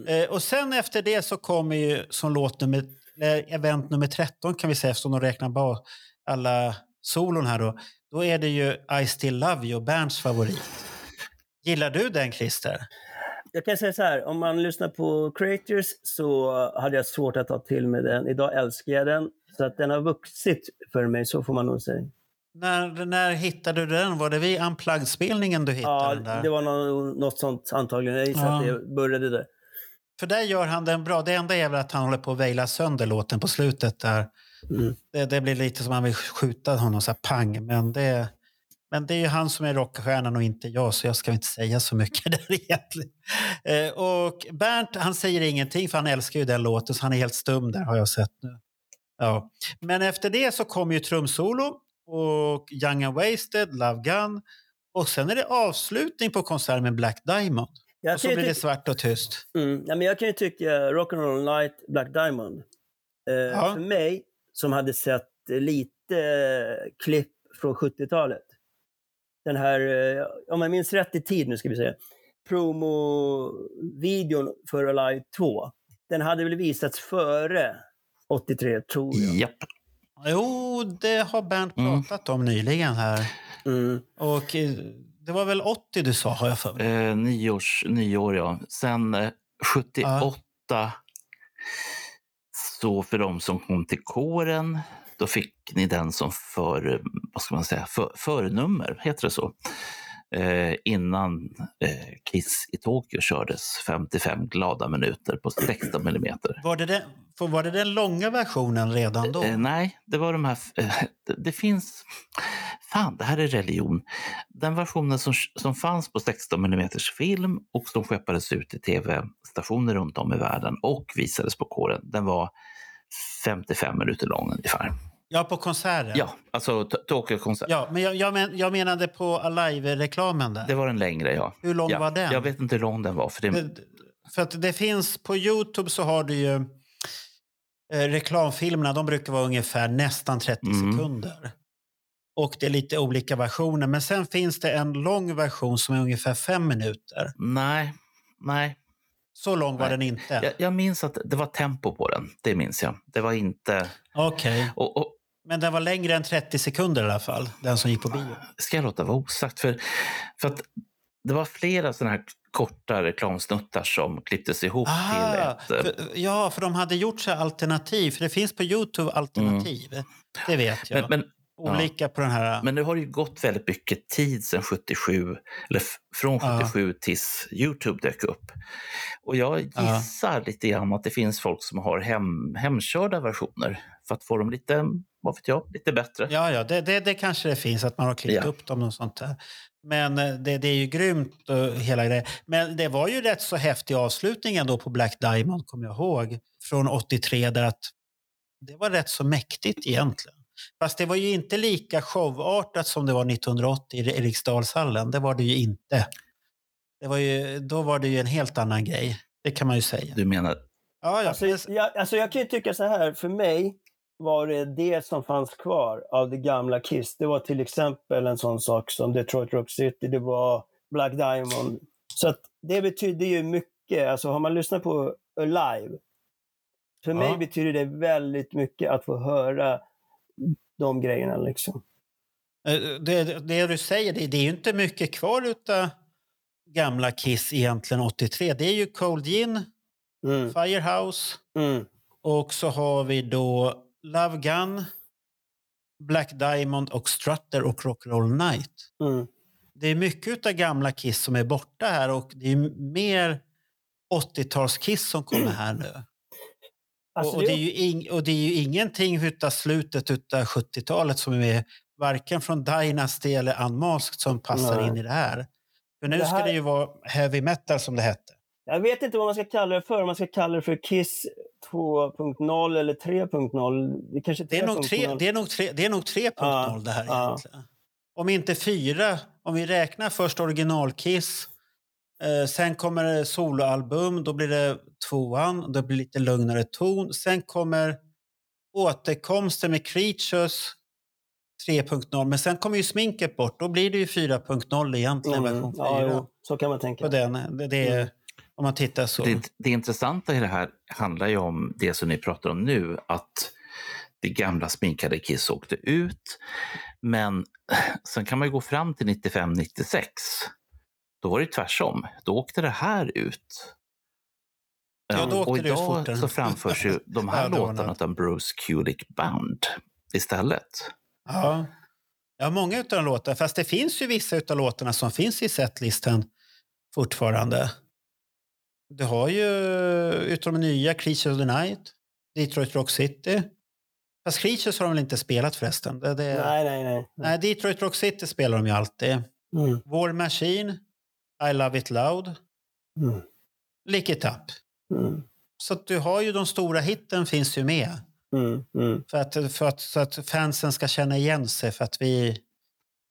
Eh, och sen efter det så kommer ju som låt nummer, eh, event nummer 13 kan vi säga, eftersom de räknar bak alla solon här då. Då är det ju I Still Love You, Bernts favorit. Gillar du den Christer? Jag kan säga så här, om man lyssnar på Creators så hade jag svårt att ta till mig den. Idag älskar jag den. Så att den har vuxit för mig, så får man nog säga. När, när hittade du den? Var det vid Unplugged-spelningen du hittade Ja, den där? det var nå- något sånt antagligen. Jag gissar Ja. att det började där. För där gör han den bra. Det enda är väl att han håller på att väila sönder låten på slutet där. Mm. Det, det blir lite som att han vill skjuta honom så här pang. Men det, men det är ju han som är rockstjärnan och inte jag, så jag ska inte säga så mycket [LAUGHS] där egentligen. Eh, och Bernt, han säger ingenting för han älskar ju den låten, så han är helt stum där har jag sett nu. Ja. Men efter det så kommer ju trumsolo och Young and Wasted, Love Gun och sen är det avslutning på konserten med Black Diamond. Jag Och så blir det svart och tyst. Mm. Ja, men jag kan ju tycka Rock'n'Roll Night, Black Diamond. Eh, Ja. För mig, som hade sett lite eh, klipp från 70-talet. Den här, eh, om jag minns rätt i tid nu ska vi säga, promo-videon för Alive 2. Den hade väl visats före 83, tror jag. Japp. Jo, det har Bernt Mm. pratat om nyligen här. Mm. Och eh, det var väl 80 du sa, har jag för mig. Eh, nyårs, nyår, ja. Sen eh, 78 så för de som kom till kåren, då fick ni den som för, eh, vad ska man säga, för, förnummer, heter det så? Eh, innan eh, Kiss i Tokyo kördes 55 glada minuter på 16 millimeter. Var det, den, var det den långa versionen redan då? Eh, nej, det var de här... Eh, det, det finns... Fan, det här är religion. Den versionen som, som fanns på 16 mm film och som skeppades ut till tv-stationer runt om i världen och visades på kåren, den var 55 minuter lång ungefär. Ja, på konserten? Ja, alltså Tokyo-konsert. ja men jag, jag, men, jag menade på Alive-reklamen där. Det var den längre, ja. Hur lång ja. var den? Jag vet inte hur lång den var. För det, Det- För att det finns på Youtube så har du ju eh, reklamfilmerna, de brukar vara ungefär nästan 30 Mm. sekunder. Och det är lite olika versioner. Men sen finns det en lång version som är ungefär fem minuter. nej, nej. Så lång var Nej. den inte. Jag, jag minns att det var tempo på den. Det minns jag. Det var inte... Okej. Och, och, Men den var längre än 30 sekunder i alla fall, den som gick på bio. ska jag låta vara osagt. För, för att det var flera sådana här korta reklamsnuttar som klipptes ihop till Ah, ett... eh, för, ja, för de hade gjort här alternativ. För det finns på Youtube alternativ. Det vet jag. Mm. Men, men olika på den här... Men nu har det ju gått väldigt mycket tid sedan 77, eller från Ja. 77 tills Youtube dök upp. Och jag Ja. gissar lite grann att det finns folk som har hem, hemkörda versioner för att få dem lite, vad vet jag, lite bättre. Ja, ja det, det, det kanske det finns, att man har klippt Ja. upp dem och sånt där. Men eh, det, det är ju grymt och hela grejen. Men det var ju rätt så häftig avslutning ändå på Black Diamond, kommer jag ihåg. Från 83, där att det var rätt så mäktigt egentligen. Fast det var ju inte lika showartat som det var 1980 i Eriksdalshallen. Det var det ju inte. Det var ju, då var det ju en helt annan grej. Det kan man ju säga. Du menar, Ja, ja. Alltså, jag, alltså jag kan ju tycka så här, för mig var det det som fanns kvar av det gamla Kiss. Det var till exempel en sån sak som Detroit Rock City, det var Black Diamond. Så att det betyder ju mycket. Alltså har man lyssnat på Alive, för mig Ja. betyder det väldigt mycket att få höra de grejerna. Liksom. Eh, Det, det du säger, det, det är ju inte mycket kvar utav gamla Kiss egentligen 83. Det är ju Cold Gin, Mm. Firehouse Mm. och så har vi då Love Gun, Black Diamond och Strutter och Rock'n'Roll Night. Mm. Det är mycket utav gamla Kiss som är borta här och det är mer 80-tals-Kiss som kommer här nu. Alltså, och, och, det är ju och det är ju ingenting utav slutet utav 70-talet som är med, varken från Dynasty eller Unmasked som passar Nej. in i det här. För nu Det ska här- det ju vara heavy metal som det hette. Jag vet inte vad man ska kalla det för. Om man ska kalla det för Kiss 2.0 eller 3.0. Det kanske är Det är nog, 3.0. det är nog, tre, det är nog 3.0 Ja, det här ja. egentligen. Om inte fyra, om vi räknar först original-Kiss, eh, sen kommer det soloalbum, då blir det tvåan, det blir lite lugnare ton. Sen kommer återkomsten med Creatures 3.0, men sen kommer ju sminket bort, då blir det ju 4.0 egentligen, Mm, version 4. ja, jo, så kan man tänka. på den, det, det är, Mm. om man tittar så. det, det intressanta i det här handlar ju om det som ni pratar om nu, att det gamla sminkade Kiss åkte ut. Men [CLEARS THROAT] sen kan man ju gå fram till 95-96. Då var det ju tvärsom. Då åkte det här ut. Ja, då Um, åkte och det ut idag så framförs ju de [LAUGHS] här Ja, låtarna av en Bruce Kulick Band istället. Ja. ja, många av de låtarna. Fast det finns ju vissa av låtarna som finns i setlisten fortfarande. Du har ju, utom de nya, Creatures of the Night, Detroit Rock City. Fast Creatures har de väl inte spelat förresten? Det, det, Nej, nej, nej. nej, Detroit Rock City spelar de ju alltid. Mm, War Machine, I Love It Loud, mm, Lick It Up. mm, Så att du har ju de stora hitten finns ju med. mm, mm. För att, för att, så att fansen ska känna igen sig. För att vi,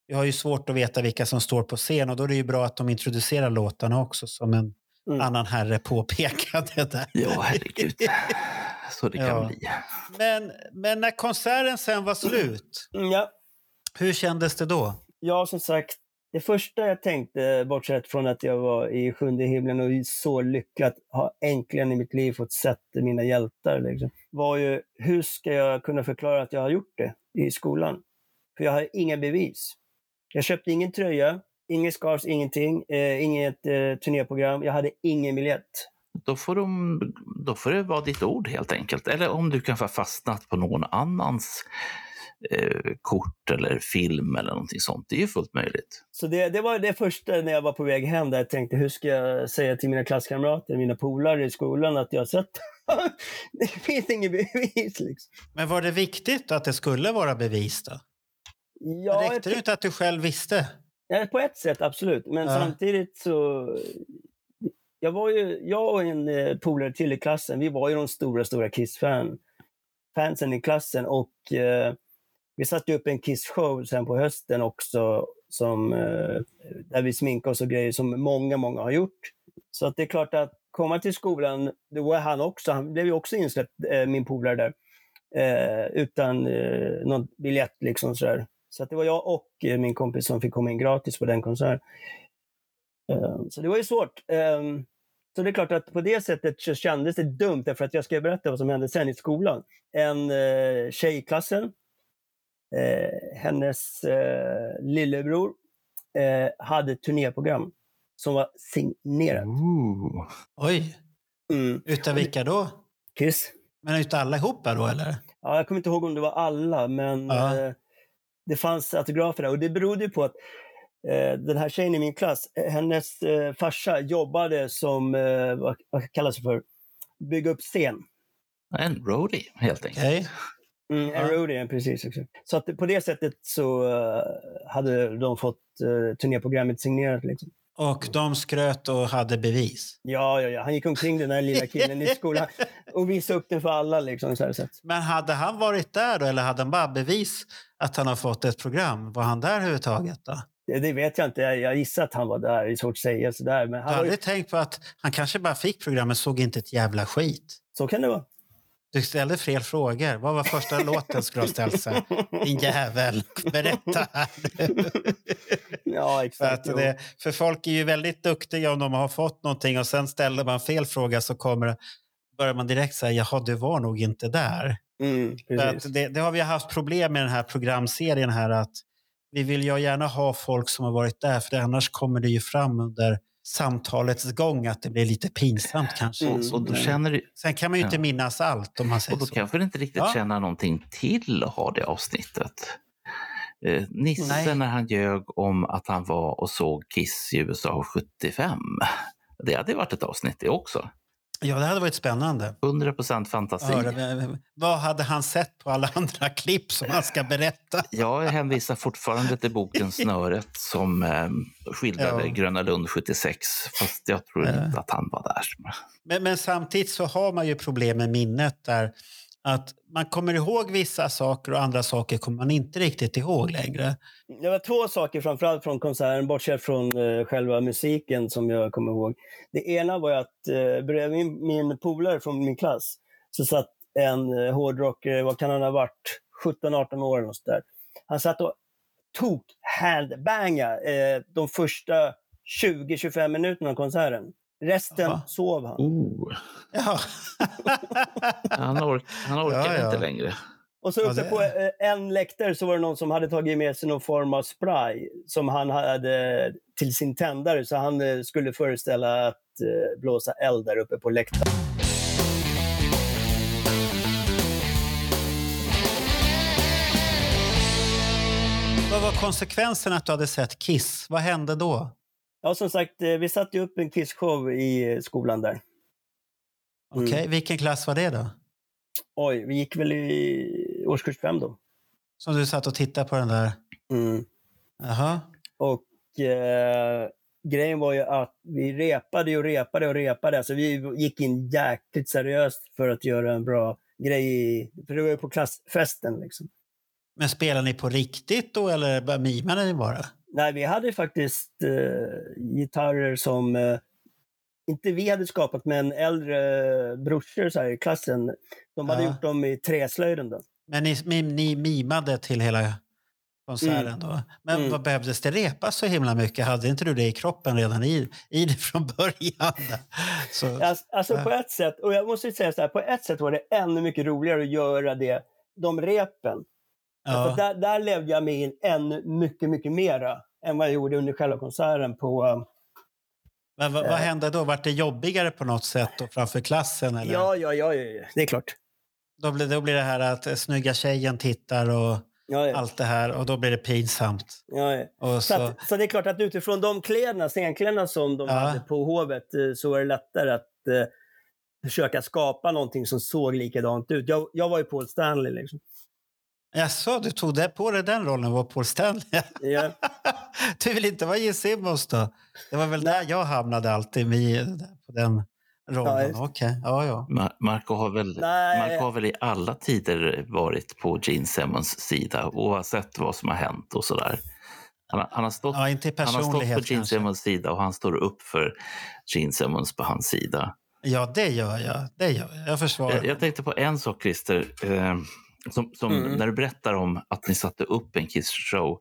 vi har ju svårt att veta vilka som står på scen och då är det ju bra att de introducerar låtarna också som en Mm. annan herre påpekade där. Ja, herregud. Så det kan Ja. bli. Men, men när konserten sen var slut, Mm, Ja. hur kändes det då? ja, som sagt, det första jag tänkte, bortsett från att jag var i sjunde himlen och så lycklig att ha äntligen i mitt liv fått sett mina hjältar, liksom, var ju hur ska jag kunna förklara att jag har gjort det i skolan? För jag har inga bevis. Jag köpte ingen tröja, ingen scarves, ingenting, eh, inget eh, turnéprogram. Jag hade ingen biljett. Då får, de, då får det vara ditt ord helt enkelt. Eller om du kan har fastnat på någon annans eh, kort eller film eller någonting sånt. Det är ju fullt möjligt. Så det, det var det första när jag var på väg hem där jag tänkte, hur ska jag säga till mina klasskamrater, mina polare i skolan att jag har sett [LAUGHS] Det finns inget bevis liksom. Men var det viktigt att det skulle vara bevis då? Ja, Räckte det inte att du själv visste? Ja, på ett sätt absolut, men Ja. samtidigt så... Jag, var ju, jag och en eh, polare till i klassen, vi var ju de stora, stora Kiss-fan. Fansen i klassen och eh, vi satte upp en Kiss-show sen på hösten också som, eh, där vi sminkade oss och grejer som många, många har gjort. Så att det är klart att komma till skolan, det var han också, han blev ju också insläppt, eh, min polare där, eh, utan eh, någon biljett liksom sådär. Så att det var jag och eh, min kompis som fick komma in gratis på den konserten. Eh, Så det var ju svårt. Eh, Så det är klart att på det sättet så kändes det dumt, därför att jag ska berätta vad som hände sen i skolan. En eh, tjej i klassen, hennes eh, lillebror, eh, hade ett turnéprogram som var signerat. Ooh. Oj, Mm. utav vilka då? Kiss. Men utav allihopa då eller? Ja, jag kommer inte ihåg om det var alla, men Ja. eh, det fanns autografer där och det berodde ju på att eh, den här tjejen i min klass, eh, hennes eh, farsa jobbade som, eh, vad, vad kallas det för, bygga upp scen. En roadie, helt enkelt. Okej. Mm, en Ja. roadie, precis. exakt. Så att på det sättet så eh, hade de fått uh, turnéprogrammet signerat. Liksom. Och de skröt och hade bevis. Ja, ja, ja, han gick omkring den här lilla killen i skolan [LAUGHS] och visade upp den för alla. Liksom, så här. Men hade han varit där då, eller hade han bara bevis att han har fått ett program? Var han där överhuvudtaget då? Det, vet jag inte. Jag, gissar att han var där. Det är svårt att säga sådär. Men Jag han har var ju, aldrig tänkt på att han kanske bara fick programmet såg inte ett jävla skit. så kan det vara. Du ställde fel frågor. Vad var första [LAUGHS] låten skulle ha ställt sig? Din jävel, berätta här. [LAUGHS] Ja, För, exakt. jo. det, för folk är ju väldigt duktiga om de har fått någonting och sen ställer man fel fråga så kommer det, börjar man direkt säga jaha, du var nog inte där. Mm, För det, det har vi haft problem med den här programserien här att vi vill ju gärna ha folk som har varit där för annars kommer det ju fram under samtalets gång att det blir lite pinsamt kanske. Mm. Och då känner du, Sen kan man ju inte Ja. minnas allt om man och säger då så. kanske du inte riktigt Ja. känner någonting till att ha det avsnittet. Eh, Nisse Nej. när han ljög om att han var och såg Kiss i USA 75. Det hade varit ett avsnitt det också. Ja, det hade varit spännande. 100% fantasi. Höra, vad hade han sett på alla [LAUGHS] andra klipp som han ska berätta? Jag hänvisar fortfarande till boken [LAUGHS] Snöret som eh, skildrade Ja. Gröna Lund 76. Fast jag tror inte att han var där. Men, men samtidigt så har man ju problem med minnet där att man kommer ihåg vissa saker och andra saker kommer man inte riktigt ihåg längre. Det var två saker framförallt från konserten, bortsett från eh, själva musiken som jag kommer ihåg. Det ena var att eh, bredvid min, min polare från min klass så satt en eh, hårdrockare, vad kan han ha varit, 17-18 år eller något där. Han satt och tok handbanga eh, de första 20-25 minuterna av konserten. Resten Jaha. sov han. Oh, [LAUGHS] Ja. [LAUGHS] han, ork, han orkar Ja, ja. inte längre. Och så Ja, uppe det- på eh, en läktare så var det någon som hade tagit med sig någon form av spray som han hade till sin tändare. Så han eh, skulle föreställa att eh, blåsa eld där uppe på läktaren. Vad var konsekvensen att du hade sett Kiss? Vad hände då? Ja, som sagt, eh, vi satte upp en Kiss-show i skolan där. Mm. Okej, Vilken klass var det då? Oj, vi gick väl i årskurs fem då. Som du satt och tittade på den där? Mm. Jaha. Och eh, grejen var ju att vi repade och repade och repade. Alltså vi gick in jäkligt seriöst för att göra en bra grej. För det var ju på klassfesten liksom. Men spelade ni på riktigt då eller mimade ni bara? Nej, vi hade faktiskt eh, gitarrer som eh, inte vi hade skapat, men äldre brorsor så här, i klassen. De hade Ja. gjort dem i träslöjden. Då. Men ni, ni, ni mimade till hela konserten då? Men Mm. vad behövdes det repas så himla mycket? Hade inte du det i kroppen redan i, i det från början? [LAUGHS] Så, Alltså, alltså Ja. på ett sätt, och jag måste säga så här, på ett sätt var det ännu mycket roligare att göra det, de repen. Ja. där, där levde jag mig in ännu mycket, mycket mera än vad jag gjorde under själva konserten på eh, Men vad, vad hände då? Vart det jobbigare på något sätt då framför klassen? Eller? Ja, ja, ja, ja, det är klart. Då, blir, då blir det här att eh, snygga tjejen tittar och Ja, ja. allt det här och då blir det pinsamt. Ja, Så, så, att, så det är klart att utifrån de kläderna, scenkläderna som de hade på Hovet eh, så var det lättare att eh, försöka skapa någonting som såg likadant ut. Jag, jag var ju Paul Stanley liksom. Jaså, du tog det på dig den rollen, var Paul Stanley? Ja. [LAUGHS] du vill inte vara Gene Simmons då? Det var väl där jag hamnade alltid med, på den Ja, rollen. just- Okej, ja, ja. Ma- Marco har, väl, Nej. Marco har väl i alla tider varit på Gene Simmons sida oavsett vad som har hänt och sådär. Han, har- han, har stått, ja han har stått på Gene kanske. Simmons sida och han står upp för Gene Simmons på hans sida. Ja, det gör jag. Det gör jag. Jag försvarar. Jag, jag tänkte på en sak, Christer. Som, som Mm. När du berättar om att ni satte upp en Kiss-show.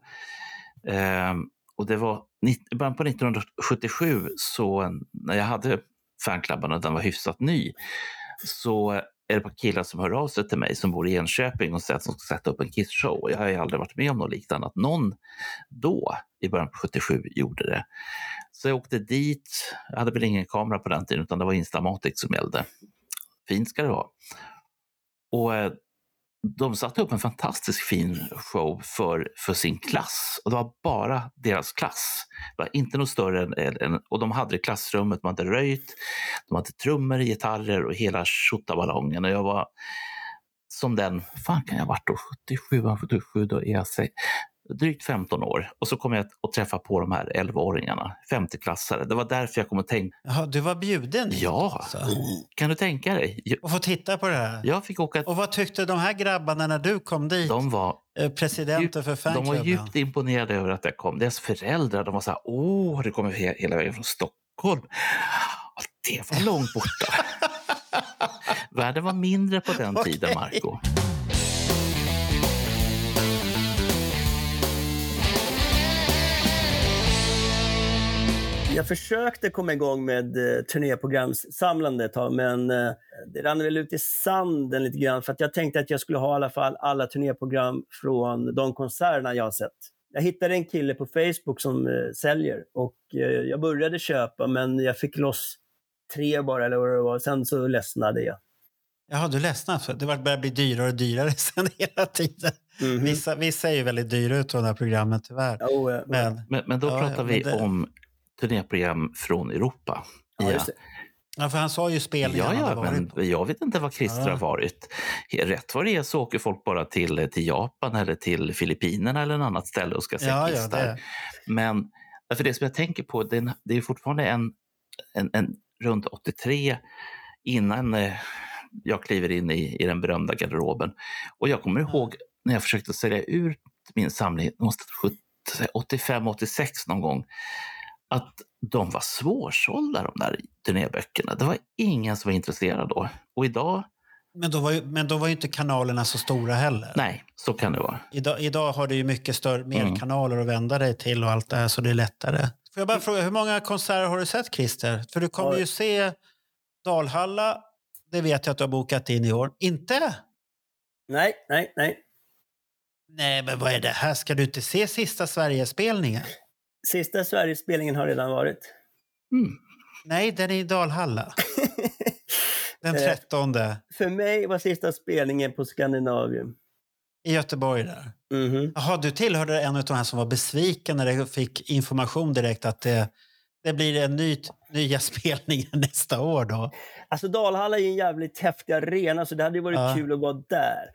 Eh, och det var i början på 1977, så när jag hade fanklubben och den var hyfsat ny, så är det ett par killar som hör av sig till mig som bor i Enköping och säger att de ska sätta upp en Kiss-show. Jag har ju aldrig varit med om något liknande, att någon då, i början på 77, gjorde det. Så jag åkte dit. Jag hade väl ingen kamera på den tiden, utan det var Instamatic som gällde. Fint ska det vara. Och eh, de satte upp en fantastiskt fin show för, för sin klass. Och det var bara deras klass. Det var inte något större än, än och de hade det i klassrummet, de hade röjt, de hade trummor, gitarrer och hela tjottaballongen. Och jag var som den, fan kan jag ha varit då, 77, 77, då är jag drygt 15 år. Och så kom jag att träffa på de här 11-åringarna, 50-klassare. Det var därför jag kom att tänka, Jaha, du var bjuden ja, alltså. kan du tänka dig? Jag, Och få titta på det här. jag fick åka, Och vad tyckte de här grabbarna när du kom dit? de var Eh, Presidenten för De var fanklubben. djupt imponerade över att jag kom. Deras föräldrar de var så här, åh, har du kommit he- hela vägen från Stockholm? Det var långt borta. [LAUGHS] Världen var mindre på den Okej. tiden, Marco. Jag försökte komma igång med eh, turnéprogramssamlande ett tag, men eh, det rann väl ut i sanden lite grann. För att jag tänkte att jag skulle ha i alla fall alla turnéprogram från de konserterna jag har sett. Jag hittade en kille på Facebook som eh, säljer och eh, jag började köpa, men jag fick loss tre bara, eller vad det var. Sen så ledsnade jag. Jaha, du ledsnade för det börjar bli dyrare och dyrare [LAUGHS] sen hela tiden. Mhm. Vissa, vissa är ju väldigt dyra ut de här programmen tyvärr. Jo, eh, Men, Men, men då Ja, pratar ja, vi det- om turnéprogram från Europa. ja, det. ja, för han sa ju spelningen Ja, ja, varit men jag vet inte vad Christer Ja. har varit. Rätt vad det är så åker folk bara till, till Japan eller till Filippinerna eller en annat ställe och ska se Ja, ja, det. Men för det som jag tänker på, det är, det är fortfarande en, en, en runt 83 innan eh, jag kliver in i, i den berömda garderoben. Och jag kommer ihåg när jag försökte sälja ut min samling, någonstans 85-86 någon gång, att de var svårsålda de där turnéböckerna. Det var ingen som var intresserad då. Och idag, Men, då var ju, men då var ju inte kanalerna så stora heller. nej, så kan det vara. Idag, idag har du ju mycket större, mer Mm. kanaler att vända dig till och allt det här så det är lättare. Får jag bara fråga, hur många konserter har du sett Christer? För du kommer Ja. ju se Dalhalla, det vet jag att du har bokat in i år. Inte? Nej, nej, nej. Nej, men vad är det här? Ska du inte se sista Sverigespelningen? Sista Sverigespelningen har redan varit. Mm. Nej, den är i Dalhalla. [LAUGHS] Den Eh. 13 För mig var sista spelningen på Skandinavium. i Göteborg där. Mhm. Jaha, du tillhörde en av de här som var besviken när de fick information direkt att det, det blir en ny, nya [LAUGHS] spelningar nästa år då. Alltså Dalhalla är ju en jävligt häftig arena så det hade ju varit Ja. kul att vara där.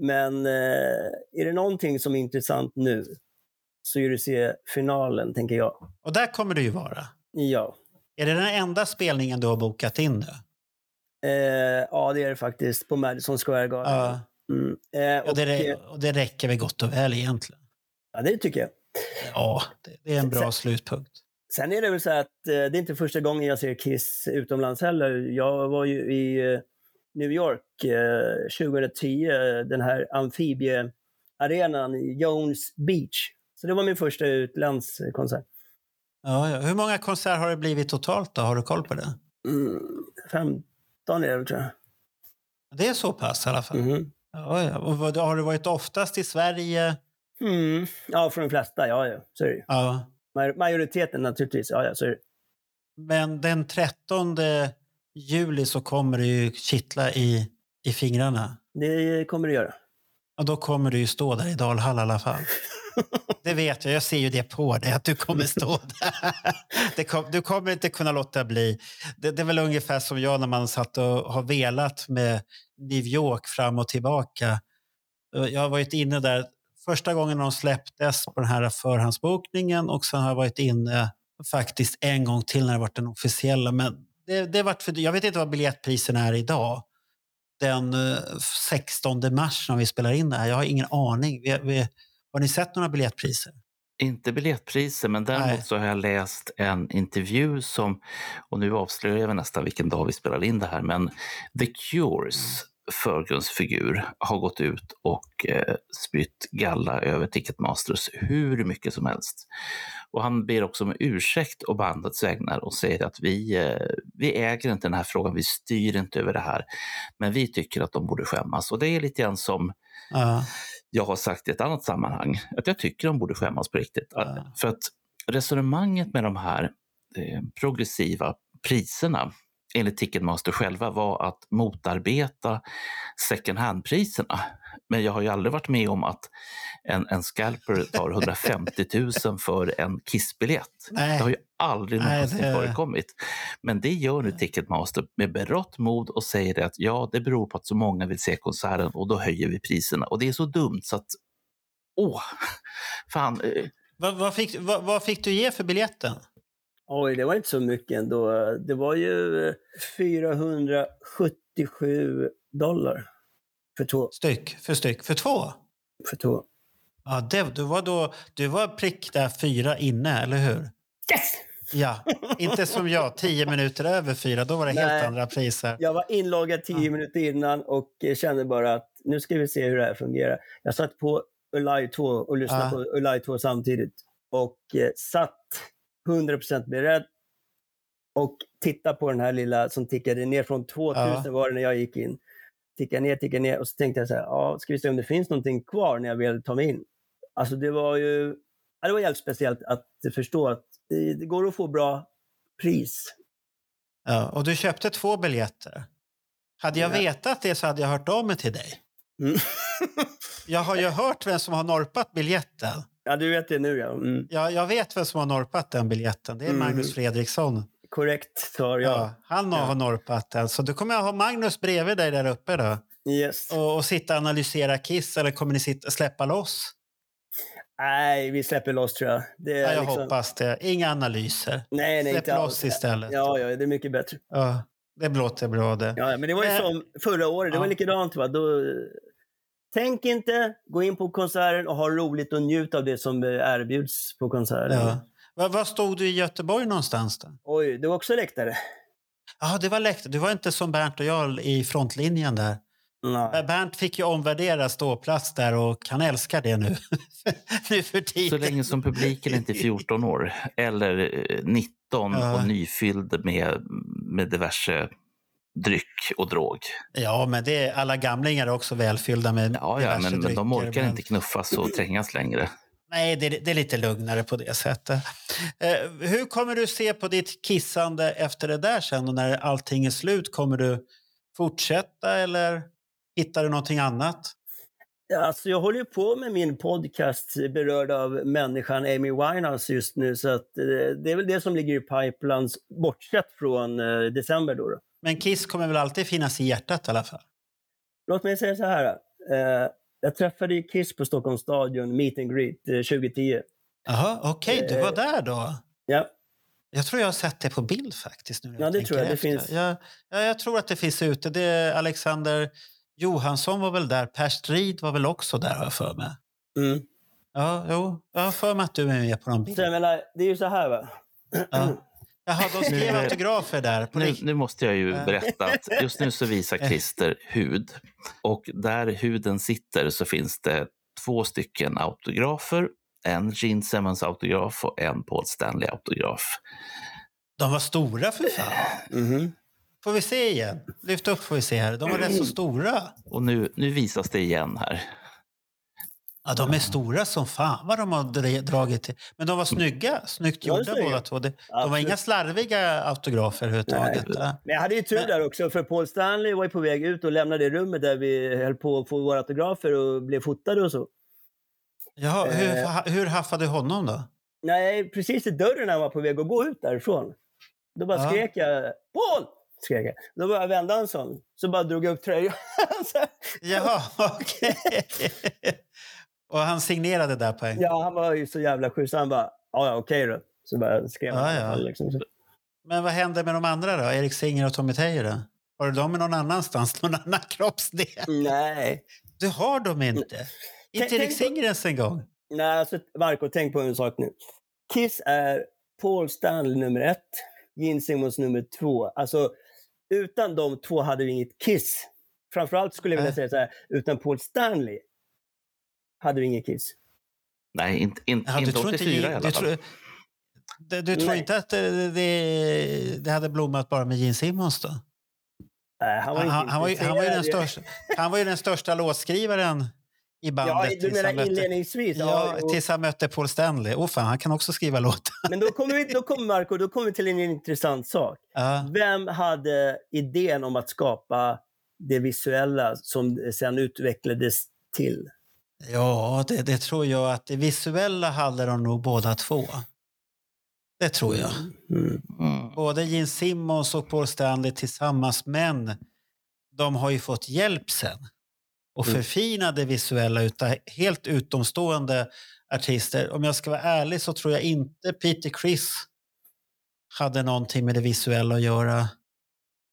Men eh, är det någonting som är intressant nu så är det se finalen, tänker jag. Och där kommer du ju vara. Ja. Är det den enda spelningen du har bokat in nu? Eh, ja, det är det faktiskt på Madison Square Garden. Ja, Mm. Eh, och, det, och det räcker väl gott och väl egentligen. ja, det tycker jag. Ja, det, det är en bra Sen- slutpunkt. Sen är det väl så att eh, det är inte första gången jag ser Kiss utomlands heller. Jag var ju i eh, New York eh, 2010, eh, den här amfibiearenan i Jones Beach. Så det var min första utlandskonsert. Ja, ja. Hur många konserter har det blivit totalt då? Har du koll på det? Mm, 15 är det tror jag. Det är så pass i alla fall. Mhm. Ja, ja. Och vad, har du varit oftast i Sverige? Mm. Ja, för de flesta, ja, ja. Så är det. Ja. Maj- Majoriteten naturligtvis, ja, ja, så är det. Men den 13 juli så kommer det ju kittla i, i fingrarna. Det kommer det göra. Och då kommer du ju stå där i Dalhalla i alla fall. [LAUGHS] [LAUGHS] Det vet jag, jag ser ju det på dig att du kommer stå där. Det kom, du kommer inte kunna låta bli. Det, det är väl ungefär som jag när man satt och har velat med New York fram och tillbaka. Jag har varit inne där första gången de släpptes på den här förhandsbokningen och sen har jag varit inne faktiskt en gång till när det varit den officiella. Men det, det varit för, jag vet inte vad biljettpriserna är idag. Den eh, 16 mars när vi spelar in det här. Jag har ingen aning. Vi, vi, har ni sett några biljettpriser? Inte biljettpriser, men däremot Nej. så har jag läst en intervju som, och nu avslöjar jag nästan vilken dag vi spelar in det här, men The Cures förgrundsfigur har gått ut och eh, spytt galla över Ticketmasters hur mycket som helst. Och han ber också om ursäkt och bandets vägnar och säger att vi, eh, vi äger inte den här frågan, vi styr inte över det här, men vi tycker att de borde skämmas. Och det är lite grann som Ja. Jag har sagt i ett annat sammanhang, att jag tycker de borde skämmas på riktigt. Ja. För att resonemanget med de här eh, progressiva priserna enligt Ticketmaster själva var att motarbeta second hand-priserna. Men jag har ju aldrig varit med om att en, en scalper tar 150 000 för en Kiss-biljett. Nej. Det har ju aldrig Nej, någonsin det- förekommit. Men det gör nu Ticketmaster med berått mod och säger det att ja, det beror på att så många vill se konserten och då höjer vi priserna. Och det är så dumt så att Åh, fan. eh, Vad, vad, fick, vad, vad fick du ge för biljetten? Oj, det var inte så mycket ändå. Det var ju eh, 477 dollar för två. Styck för styck? För två? För två. Ja, det, du, var då, du var prick där fyra inne, eller hur? Yes! Ja, inte som jag, tio minuter över fyra. Då var det helt Nej. andra priser. Jag var inloggad tio Ja. minuter innan och eh, kände bara att nu ska vi se hur det här fungerar. Jag satt på Ulaj 2 och lyssnade Ja. på Ulaj 2 samtidigt och eh, satt 100% beredd och tittade på den här lilla som tickade ner från 2000 Ja. var det när jag gick in. Tickade ner, tickade ner och så tänkte jag så här, ja, ska vi se om det finns någonting kvar när jag väl tar mig in. Alltså det var ju, ja, det var jävligt speciellt att förstå att det, det går att få bra pris. Ja, och du köpte två biljetter. Hade jag Ja. vetat det så hade jag hört av mig till dig. Mm. Jag har ju hört vem som har norpat biljetten. ja, du vet det nu ja. Mm. Jag, jag vet vem som har norpat den biljetten. Det är Mm. Magnus Fredriksson. Korrekt svar, Ja. ja. han har Ja. norpat den. Så då kommer jag ha Magnus bredvid dig där uppe då. Yes. Och, och sitta och analysera Kiss eller kommer ni sitta, släppa loss? Nej, vi släpper loss tror jag. Det Ja, jag liksom... hoppas det. Inga analyser. Nej, nej, Släpp inte loss alls. istället. Ja, ja, det är mycket bättre. Ja, det låter bra det. Ja, men det var ju Eh, som förra året, det var likadant. Va? Då, tänk inte, gå in på konserten och ha roligt och njut av det som erbjuds på konserten. Ja. Var, var stod du i Göteborg någonstans då? Oj, det var också läktare. Ja, det var läktare. Du var inte som Bernt och jag i frontlinjen där. Nej. Bernt fick ju omvärdera ståplats där och han älskar det nu. [LAUGHS] nu för Så tiden. länge som publiken inte är 14 år eller eh, 19 Ja. och nyfylld med, med diverse dryck och drog. Ja, men det är, alla gamlingar är också välfyllda med Ja, ja diverse men, men de drycker, orkar men- inte knuffas och trängas längre. Nej, det, är- det är lite lugnare på det sättet. Eh, hur kommer du se på ditt kissande efter det där sen och när allting är slut? Kommer du fortsätta eller hittar du någonting annat? Alltså, jag håller ju på med min podcast Berörd av människan Amy Winehouse just nu. Så att, eh, det är väl det som ligger i pipelines, bortsett från eh, december. Då. Men Kiss kommer väl alltid finnas i hjärtat i alla fall? Låt mig säga så här. Eh, jag träffade ju Kiss på Stockholms stadion, meet and greet, eh, 2010. Jaha, okej, du var Eh, där då. Ja, Jag tror jag har sett det på bild faktiskt. Nu Ja, det tror jag. Det finns- Jag, ja, jag tror att det finns ute. Det är Alexander Johansson var väl där. Per Strid var väl också där har jag för mig. mm. Ja, jo, jag har för mig att du är med på någon bild. menar, det är ju så här va. Ja. Jaha, de skrev Nu- autografer där. På Nu, nu måste jag ju berätta att just nu så visar [LAUGHS] Christer hud. Och där huden sitter så finns det två stycken autografer. En Gene Simmons-autograf och en Paul Stanley-autograf. De var stora för fan. Mhm. Får vi se igen? Lyft upp får vi se här. De var rätt så stora. Och nu, nu visas det igen här. Ja, de är stora som fan vad de har dra- dragit till. Men de var snygga. Snyggt gjorda snygga. båda två. Det, de var inga slarviga autografer överhuvudtaget. Men jag hade ju tur Men- där också, för Paul Stanley var ju på väg ut och lämnade rummet där vi höll på att få våra autografer och blev fotade och så. Jaha, hur, Eh. hur haffade du honom då? Nej, precis i dörren när han var på väg att gå ut därifrån. Då bara Ja. skrek jag Paul! Skrek jag. Då bara vände han sån. Så bara drog jag upp tröjan. [LAUGHS] Jaha, okej. Och han signerade där på en ja, han var ju så jävla schysst. Han bara, ja, ja okej då. Så bara skrev han. Ja, Liksom. Men vad hände med de andra då? Erik Singer och Tommy Teijer då? Har du dem någon annanstans? [LAUGHS] Någon annan kroppsdel? Nej. Du har dem inte? Inte Tänk- Erik Singer ens en gång? Nej, alltså Marco, tänk på en sak nu. Kiss är Paul Stanley nummer ett, Gene Simmons nummer två. Alltså, utan de två hade vi inget Kiss. Framförallt skulle jag vilja säga så här, utan Paul Stanley hade vi inget Kiss. Nej, inte, inte, Ja, du inte tror 84 inte, i alla du, fall. tror, du, du tror inte att det, det, det hade blommat bara med Gene Simmons då? Nej, han var Han, inte han, han, var, ju, han, var ju den största, han var ju den största låtskrivaren i Ja, bandet. du tills han menar mötte- inledningsvis? Ja, och- tills han mötte Paul Stanley. Åh fan, han kan också skriva låtar. Men då kommer vi, då kommer Marco, då kommer vi till en intressant sak. Ja. Vem hade idén om att skapa det visuella som sen utvecklades till? Ja, det, det tror jag att det visuella hade de nog båda två. Det tror jag. Mm. Mm. Både Gene Simmons och Paul Stanley tillsammans, men de har ju fått hjälp sen och Mm. förfina det visuella utav helt utomstående artister. Om jag ska vara ärlig så tror jag inte Peter Criss hade någonting med det visuella att göra.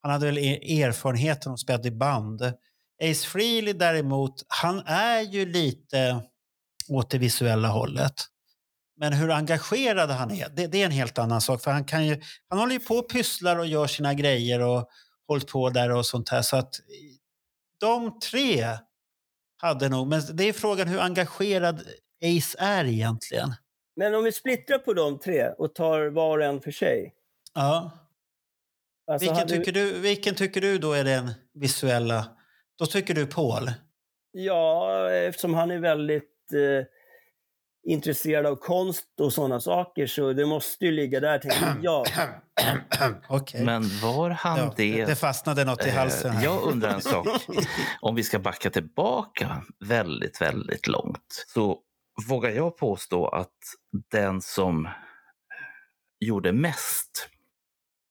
Han hade väl e- erfarenheten att spela i band. Ace Frehley däremot, han är ju lite åt det visuella hållet. Men hur engagerad han är, det, det är en helt annan sak. För han, kan ju, han håller ju på och pysslar och gör sina grejer och hållit på där och sånt här. Så att de tre hade nog, men det är frågan hur engagerad Ace är egentligen. Men om vi splittrar på de tre och tar var och en för sig. Ja. Alltså, Vilken, hade- tycker du, vilken tycker du då är den visuella? Då tycker du Paul. Ja, eftersom han är väldigt eh, intresserad av konst och sådana saker så det måste ju ligga där, tänker [CLEARS THROAT] jag. [CLEARS THROAT] Okej. Men var han Ja, det? det fastnade något i Eh, halsen. Här. Jag undrar en sak. [LAUGHS] Om vi ska backa tillbaka väldigt, väldigt långt så vågar jag påstå att den som gjorde mest,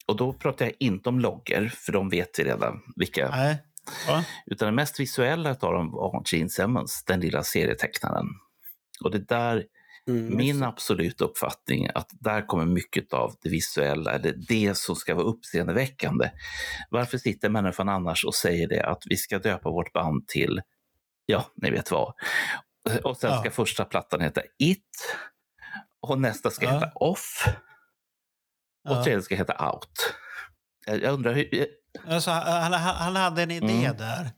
och då pratar jag inte om loggor, för de vet vi redan vilka, Nej. Ja. utan den mest visuella av dem var Gene Simmons, den lilla serietecknaren. Och det där Mm, min absoluta uppfattning att där kommer mycket av det visuella, eller det som ska vara uppseendeväckande. Varför sitter människan annars och säger det att vi ska döpa vårt band till, ja, ni vet vad. Och sen Ja. ska första plattan heta It och nästa ska Ja. heta Off och tredje ska heta Out. Jag jag undrar hur... Alltså, han, han, hade en idé Mm. där.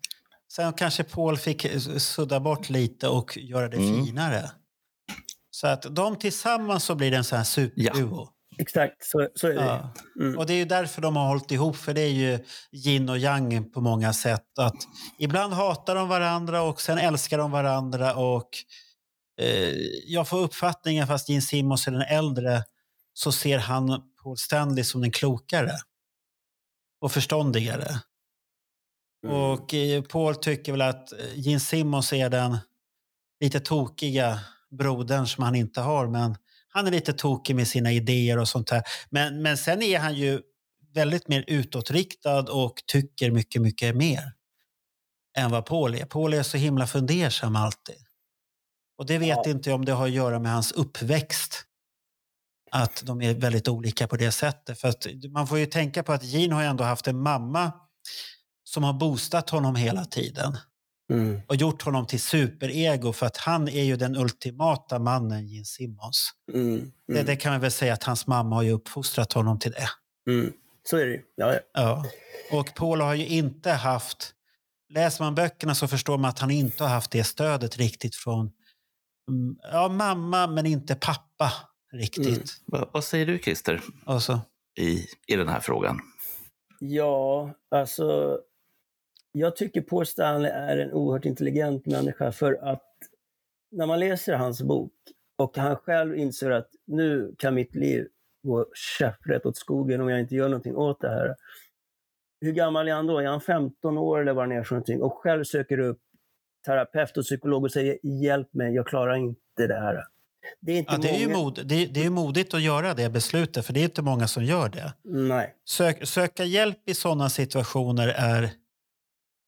Sen kanske Paul fick sudda bort lite och göra det Mm. finare. Så att de tillsammans så blir det en sån här superduo. Exakt, så, så är det. Ja. Mm. Och det är ju därför de har hållit ihop, för det är ju yin och yang på många sätt. Att ibland hatar de varandra och sen älskar de varandra. Och eh, Jag får uppfattningen, fast Gene Simmons är den äldre, så ser han Paul Stanley som den klokare och förståndigare. Mm. Och eh, Paul tycker väl att eh, Gene Simmons är den lite tokiga brodern som han inte har. Men han är lite tokig med sina idéer och sånt här. Men, men sen är han ju väldigt mer utåtriktad och tycker mycket, mycket mer än vad Paul är. Paul är så himla fundersam alltid. Och det vet Ja. inte jag om det har att göra med hans uppväxt. Att de är väldigt olika på det sättet. För att man får ju tänka på att Gene har ändå haft en mamma som har boostat honom hela tiden Mm. och gjort honom till superego för att han är ju den ultimata mannen, Gene Simmons. Mm. Det, Mm. det kan man väl säga att hans mamma har ju uppfostrat honom till det. Mm. Så är det ju. ja, ja. Ja. Och Paul har ju inte haft... Läser man böckerna så förstår man att han inte har haft det stödet riktigt från mm, ja, mamma, men inte pappa riktigt. Mm. Vad, vad säger du Christer Och så, i, i den här frågan? Ja, alltså. Jag tycker Paul Stanley är en oerhört intelligent människa för att när man läser hans bok och han själv inser att nu kan mitt liv gå käpprätt åt skogen om jag inte gör någonting åt det här. Hur gammal är han då? Är han 15 år eller vad han är för någonting? Och själv söker upp terapeut och psykolog och säger hjälp mig, jag klarar inte det här. Det är inte ja, det, är ju mod, det, det är ju modigt att göra det beslutet, för det är inte många som gör det. Nej. Sök, söka hjälp i sådana situationer är,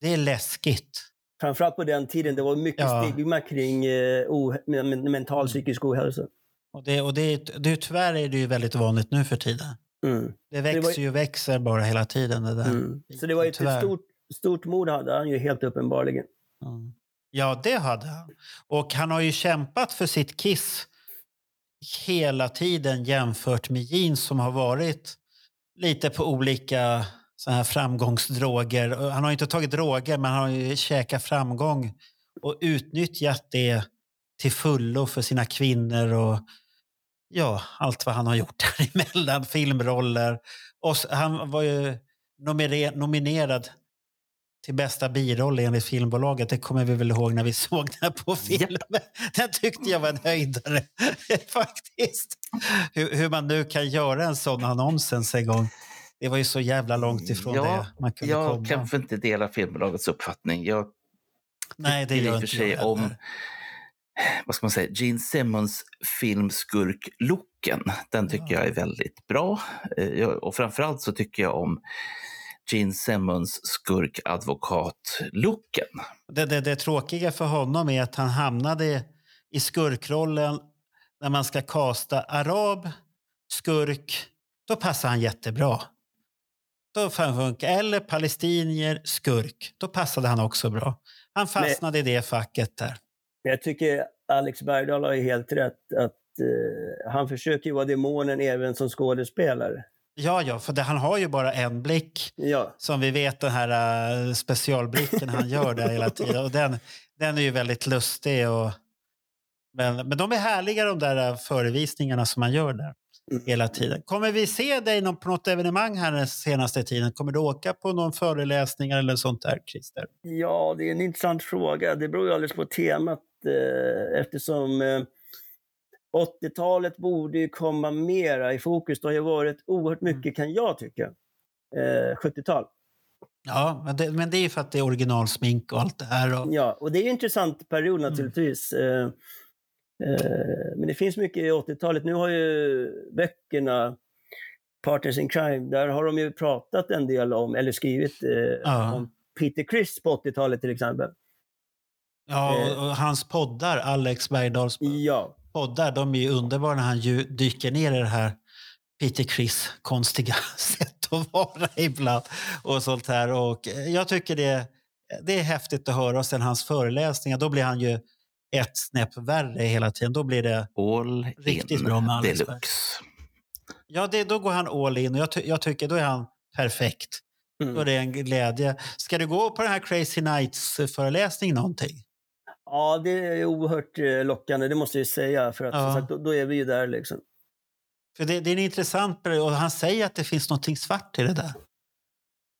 det är läskigt. Framförallt på den tiden, det var mycket Ja. stigma kring eh, oh, men- mental psykisk ohälsa. Och det, och det, det, tyvärr är det ju väldigt vanligt nu för tiden. Mm. Det växer var- ju växer bara hela tiden. Det där. Mm. Så det var ju ett stort, stort mod hade han ju helt uppenbarligen. Mm. Ja, det hade han. Och han har ju kämpat för sitt Kiss hela tiden jämfört med Jeans som har varit lite på olika så här framgångsdroger. Han har inte tagit droger, men han har ju käkat framgång och utnyttjat det till fullo för sina kvinnor och ja, allt vad han har gjort [LAUGHS] däremellan. Filmroller. Och han var ju nominerad till bästa biroll enligt filmbolaget. Det kommer vi väl ihåg när vi [LAUGHS] såg den på film. [LAUGHS] Den tyckte jag var en höjdare [LAUGHS] faktiskt. Hur, hur man nu kan göra en sån annons ens en gång. Det var ju så jävla långt ifrån Ja, det man kunde Jag komma. kanske inte delar filmbolagets uppfattning. Jag Nej, det gör i och för inte sig jag om heller. vad ska man säga, Gene Simmons filmskurk-looken. Den tycker jag är väldigt bra. Eh, jag- Och framförallt så tycker jag om Gene Simmons skurk-advokat-looken. Det, det, det tråkiga för honom är att han hamnade i skurkrollen när man ska kasta arab, skurk. Då passar han jättebra. Då får han funka. Eller palestinier, skurk. Då passade han också bra. Han fastnade i det facket där. Men jag tycker Alex Bergdahl har helt rätt. att eh, Han försöker vara demonen även som skådespelare. Ja, ja, för det, han har ju bara en blick. Ja, Som vi vet, den här uh, specialblicken han gör där hela tiden. Och den, den är ju väldigt lustig. Och, men, men de är härliga de där uh, förevisningarna som man gör där Mm. hela tiden. Kommer vi se dig någon, på något evenemang här den senaste tiden? Kommer du åka på någon föreläsning eller sånt där, Christer? ja, det är en intressant fråga. Det beror ju alldeles på temat eh, eftersom eh, 80-talet borde ju komma mera i fokus. Det har ju varit oerhört mycket, kan jag tycka, eh, 70-tal. Ja, men det, men det är ju för att det är originalsmink och allt det här. Och, Ja, och det är ju en intressant period Mm. naturligtvis. Eh, eh, men det finns mycket i 80-talet. Nu har ju böckerna Partners in Crime, där har de ju pratat en del om, eller skrivit eh, Ja. om Peter Criss på 80-talet till exempel. ja, och, och hans poddar, Alex Bergdahls Ja, poddar, de är ju underbara när han ju dyker ner i det här Peter Criss konstiga [LAUGHS] sätt att vara ibland och sånt här. Och eh, jag tycker det, det är häftigt att höra. Och sen hans föreläsningar, då blir han ju ett snäpp värre hela tiden. Då blir det, All Riktigt bra med deluxe. ja, det, då går han all in och jag, ty, jag tycker då är han perfekt. mm. Då är det en glädje. Ska du gå på den här Crazy Nights-föreläsningen någonting? Ja det är oerhört eh, lockande, det måste jag ju säga. För att Ja. som sagt, då, då är vi ju där liksom. För det, det är en intressant period och han säger att det finns någonting svart i det där.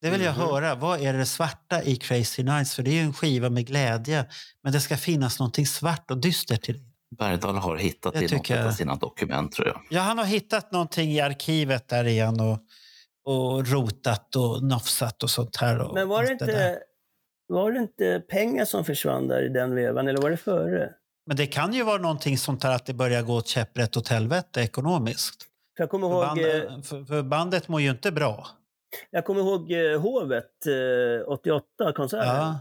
Det vill jag Mhm. höra. Vad är det svarta i Crazy Nights? För det är ju en skiva med glädje. Men det ska finnas någonting svart och dystert i det. Bergdahl har hittat Det i något tycker av jag. sina dokument tror jag. Ja, han har hittat någonting i arkivet där igen och, och rotat och nofsat och sånt här. Och Men var det, allt där. Var det inte pengar som försvann där i den vevan, eller var det före? Men det kan ju vara någonting sånt här att det börjar gå käpprätt åt helvete ekonomiskt. För jag kommer För, ihåg... band, eh, för, för bandet mår ju inte bra. Jag kommer ihåg eh, Hovet, eh, 88, konserten. Ja.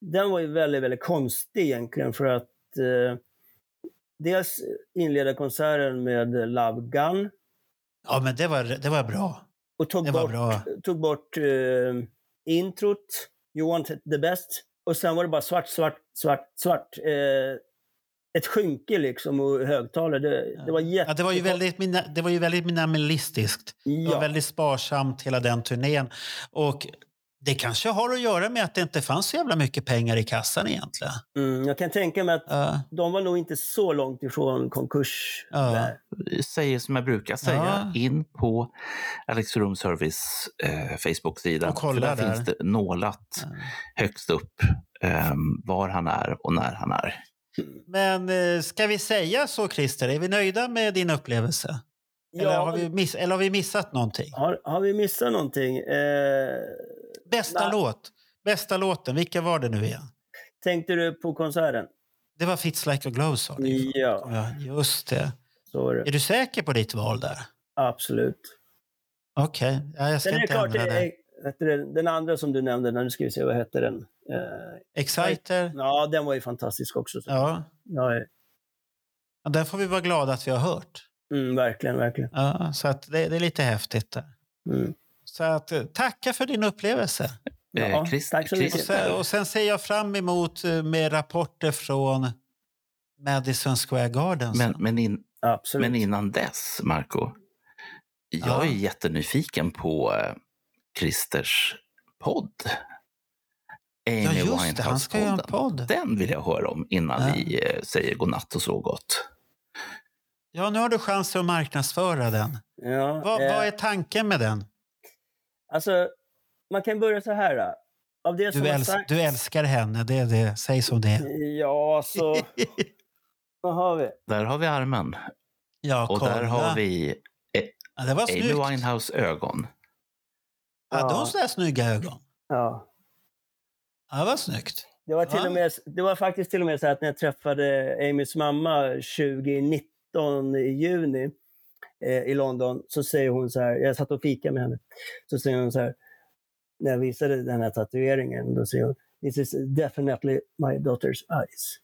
Den var ju väldigt, väldigt konstig egentligen för att eh, dels inleda konserten med Love Gun ja, men det var, det var bra. och tog Det var bort, bra. tog bort eh, introt, You want the best. Och sen var det bara svart, svart, svart, svart. Eh, ett skynke liksom och högtalare. Det, det var jätte... Ja, det, var ju väldigt, det var ju väldigt minimalistiskt. Det var Ja. väldigt sparsamt hela den turnén. Och det kanske har att göra med att det inte fanns så jävla mycket pengar i kassan egentligen. Mm, jag kan tänka mig att Ja. de var nog inte så långt ifrån konkurs. Jag säger som jag brukar säga, Ja. in på Alex Room Service eh, Facebook-sida. Och kolla För där, där. finns det nålat högst upp eh, var han är och när han är. Men eh, ska vi säga så, Christer? Är vi nöjda med din upplevelse? Eller, Ja, har vi miss, eller har vi missat någonting? har, har vi missat någonting? Eh, Bästa Nej. låt? Bästa låten, vilka var det nu igen? tänkte du på konserten? Det var Fits like a glove, sa du. Ja, Ja, just det. så det. Är du säker på ditt val där? Absolut. Okej, ja, jag ska det inte klart, ändra det, är- den andra som du nämnde, när du ska vi se, vad hette den? Eh, Exciter? ja, den var ju fantastisk också. Ja. Ja, ja, den får vi vara glada att vi har hört. Mm, verkligen, verkligen. Ja, så att det, det är lite häftigt där. Mm. Så att, eh, tacka för din upplevelse. Ja, Eh, Chris- tack så Chris- Och mycket. sen, och sen ser jag fram emot eh, med rapporter från Madison Square Garden. Men, men, in, men innan dess, Marco. Jag Ja. är jättenyfiken på Christers podd. Amy ja, just det. Han ska göra en podd. Den vill jag höra om innan Ja. vi säger godnatt och så gott. Ja, nu har du chans att marknadsföra den. Ja, Vad, eh, vad är tanken med den? Alltså, man kan börja så här. då. av det som Du, har äls sagts... du älskar henne, det är det. Säg som det. Ja, så... [LAUGHS] Vad har vi? Där har vi armen. Ja, Och kolla. där har vi Ja, det var Amy snyggt. Winehouse ögon. Hade Ja. hon sådär snygga ögon? Ja. Ja, det var snyggt. Det var, till Ja. och med, det var faktiskt till och med så att när jag träffade Amys mamma 2019 i juni eh, i London så säger hon så här, jag satt och fikade med henne, så säger hon så här, när jag visade den här tatueringen, då säger hon This is definitely my daughter's eyes.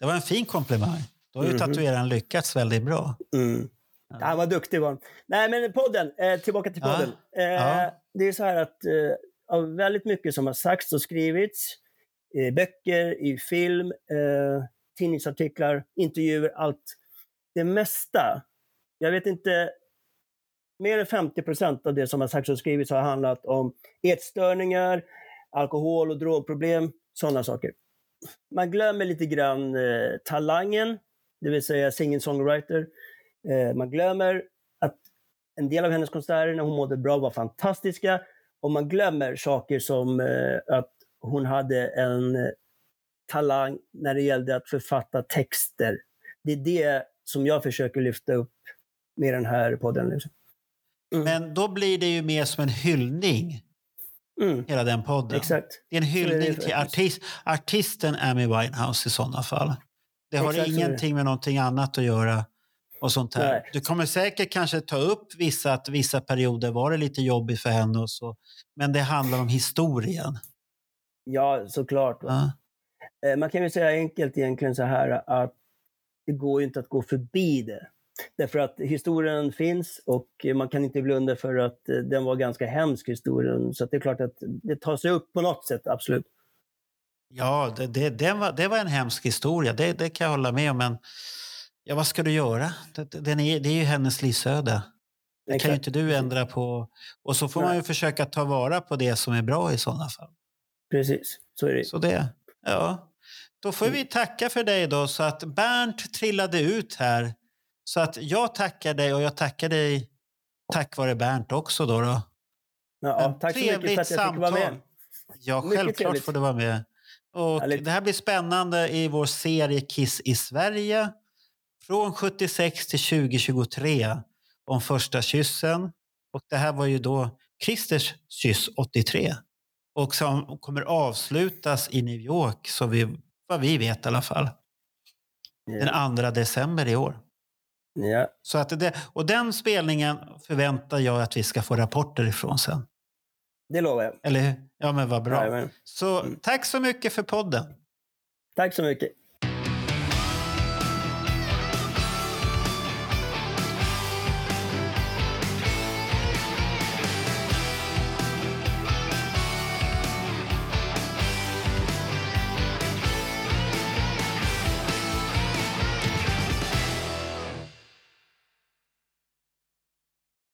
Det var en fin komplimang. Då har ju Mhm. tatueraren lyckats väldigt bra. Mm. Ja. Ja, vad duktig var. Nej, men podden. Eh, tillbaka till Ja. podden. Eh, Ja. Det är så här att eh, av väldigt mycket som har sagts och skrivits, i böcker, i film, eh, tidningsartiklar, intervjuer, allt. Det mesta, jag vet inte, mer än 50 procent av det som har sagts och skrivits har handlat om ätstörningar, alkohol och drogproblem, sådana saker. Man glömmer lite grann eh, talangen, det vill säga singer-songwriter. Eh, man glömmer att en del av hennes konserter när hon mådde bra var fantastiska. Och man glömmer saker som eh, att hon hade en eh, talang när det gällde att författa texter. Det är det som jag försöker lyfta upp med den här podden. Liksom. Mm. Men då blir det ju mer som en hyllning, Mm, hela den podden. exakt. Det är en är hyllning faktiskt. till artist, artisten Amy Winehouse i sådana fall. Det har Exakt är ingenting med någonting annat att göra. och sånt här. Nej. Du kommer säkert kanske ta upp vissa, att vissa perioder var det lite jobbigt för henne och så. Men det handlar om historien. Ja, såklart. Ja. Eh, Man kan ju säga enkelt egentligen så här att det går ju inte att gå förbi det. Därför att historien finns och man kan inte blunda för att eh, den var ganska hemsk historien. Så det är klart att det tar sig upp på något sätt, absolut. Ja, det, det, det, var, det var en hemsk historia. Det, det kan jag hålla med om. Men ja, vad ska du göra? Det, den är, det är ju hennes livsöde. Det kan ju inte du ändra på. Och så får man Nej. ju försöka ta vara på det som är bra i sådana fall. Precis, så är det. Så det, ja. Då får vi tacka för dig då, så att Bernt trillade ut här. Så att jag tackar dig och jag tackar dig tack vare Bernt också då. då. Ja, tack så mycket för att jag fick vara med. samtal. Ja, Mycket självklart trevligt. får du vara med. Och Härligt. det här blir spännande i vår serie Kiss i Sverige. Från 76 till 2023 om första kyssen. Och det här var ju då Christers kyss 83. Och som kommer avslutas i New York, så vi, vad vi vet i alla fall. Ja. Den 2 december i år. Ja. Så att det, och den spelningen förväntar jag att vi ska få rapporter ifrån sen. Det lovar jag. Eller hur? Ja, men vad bra. Jajamän. Så Mm. tack så mycket för podden. Tack så mycket.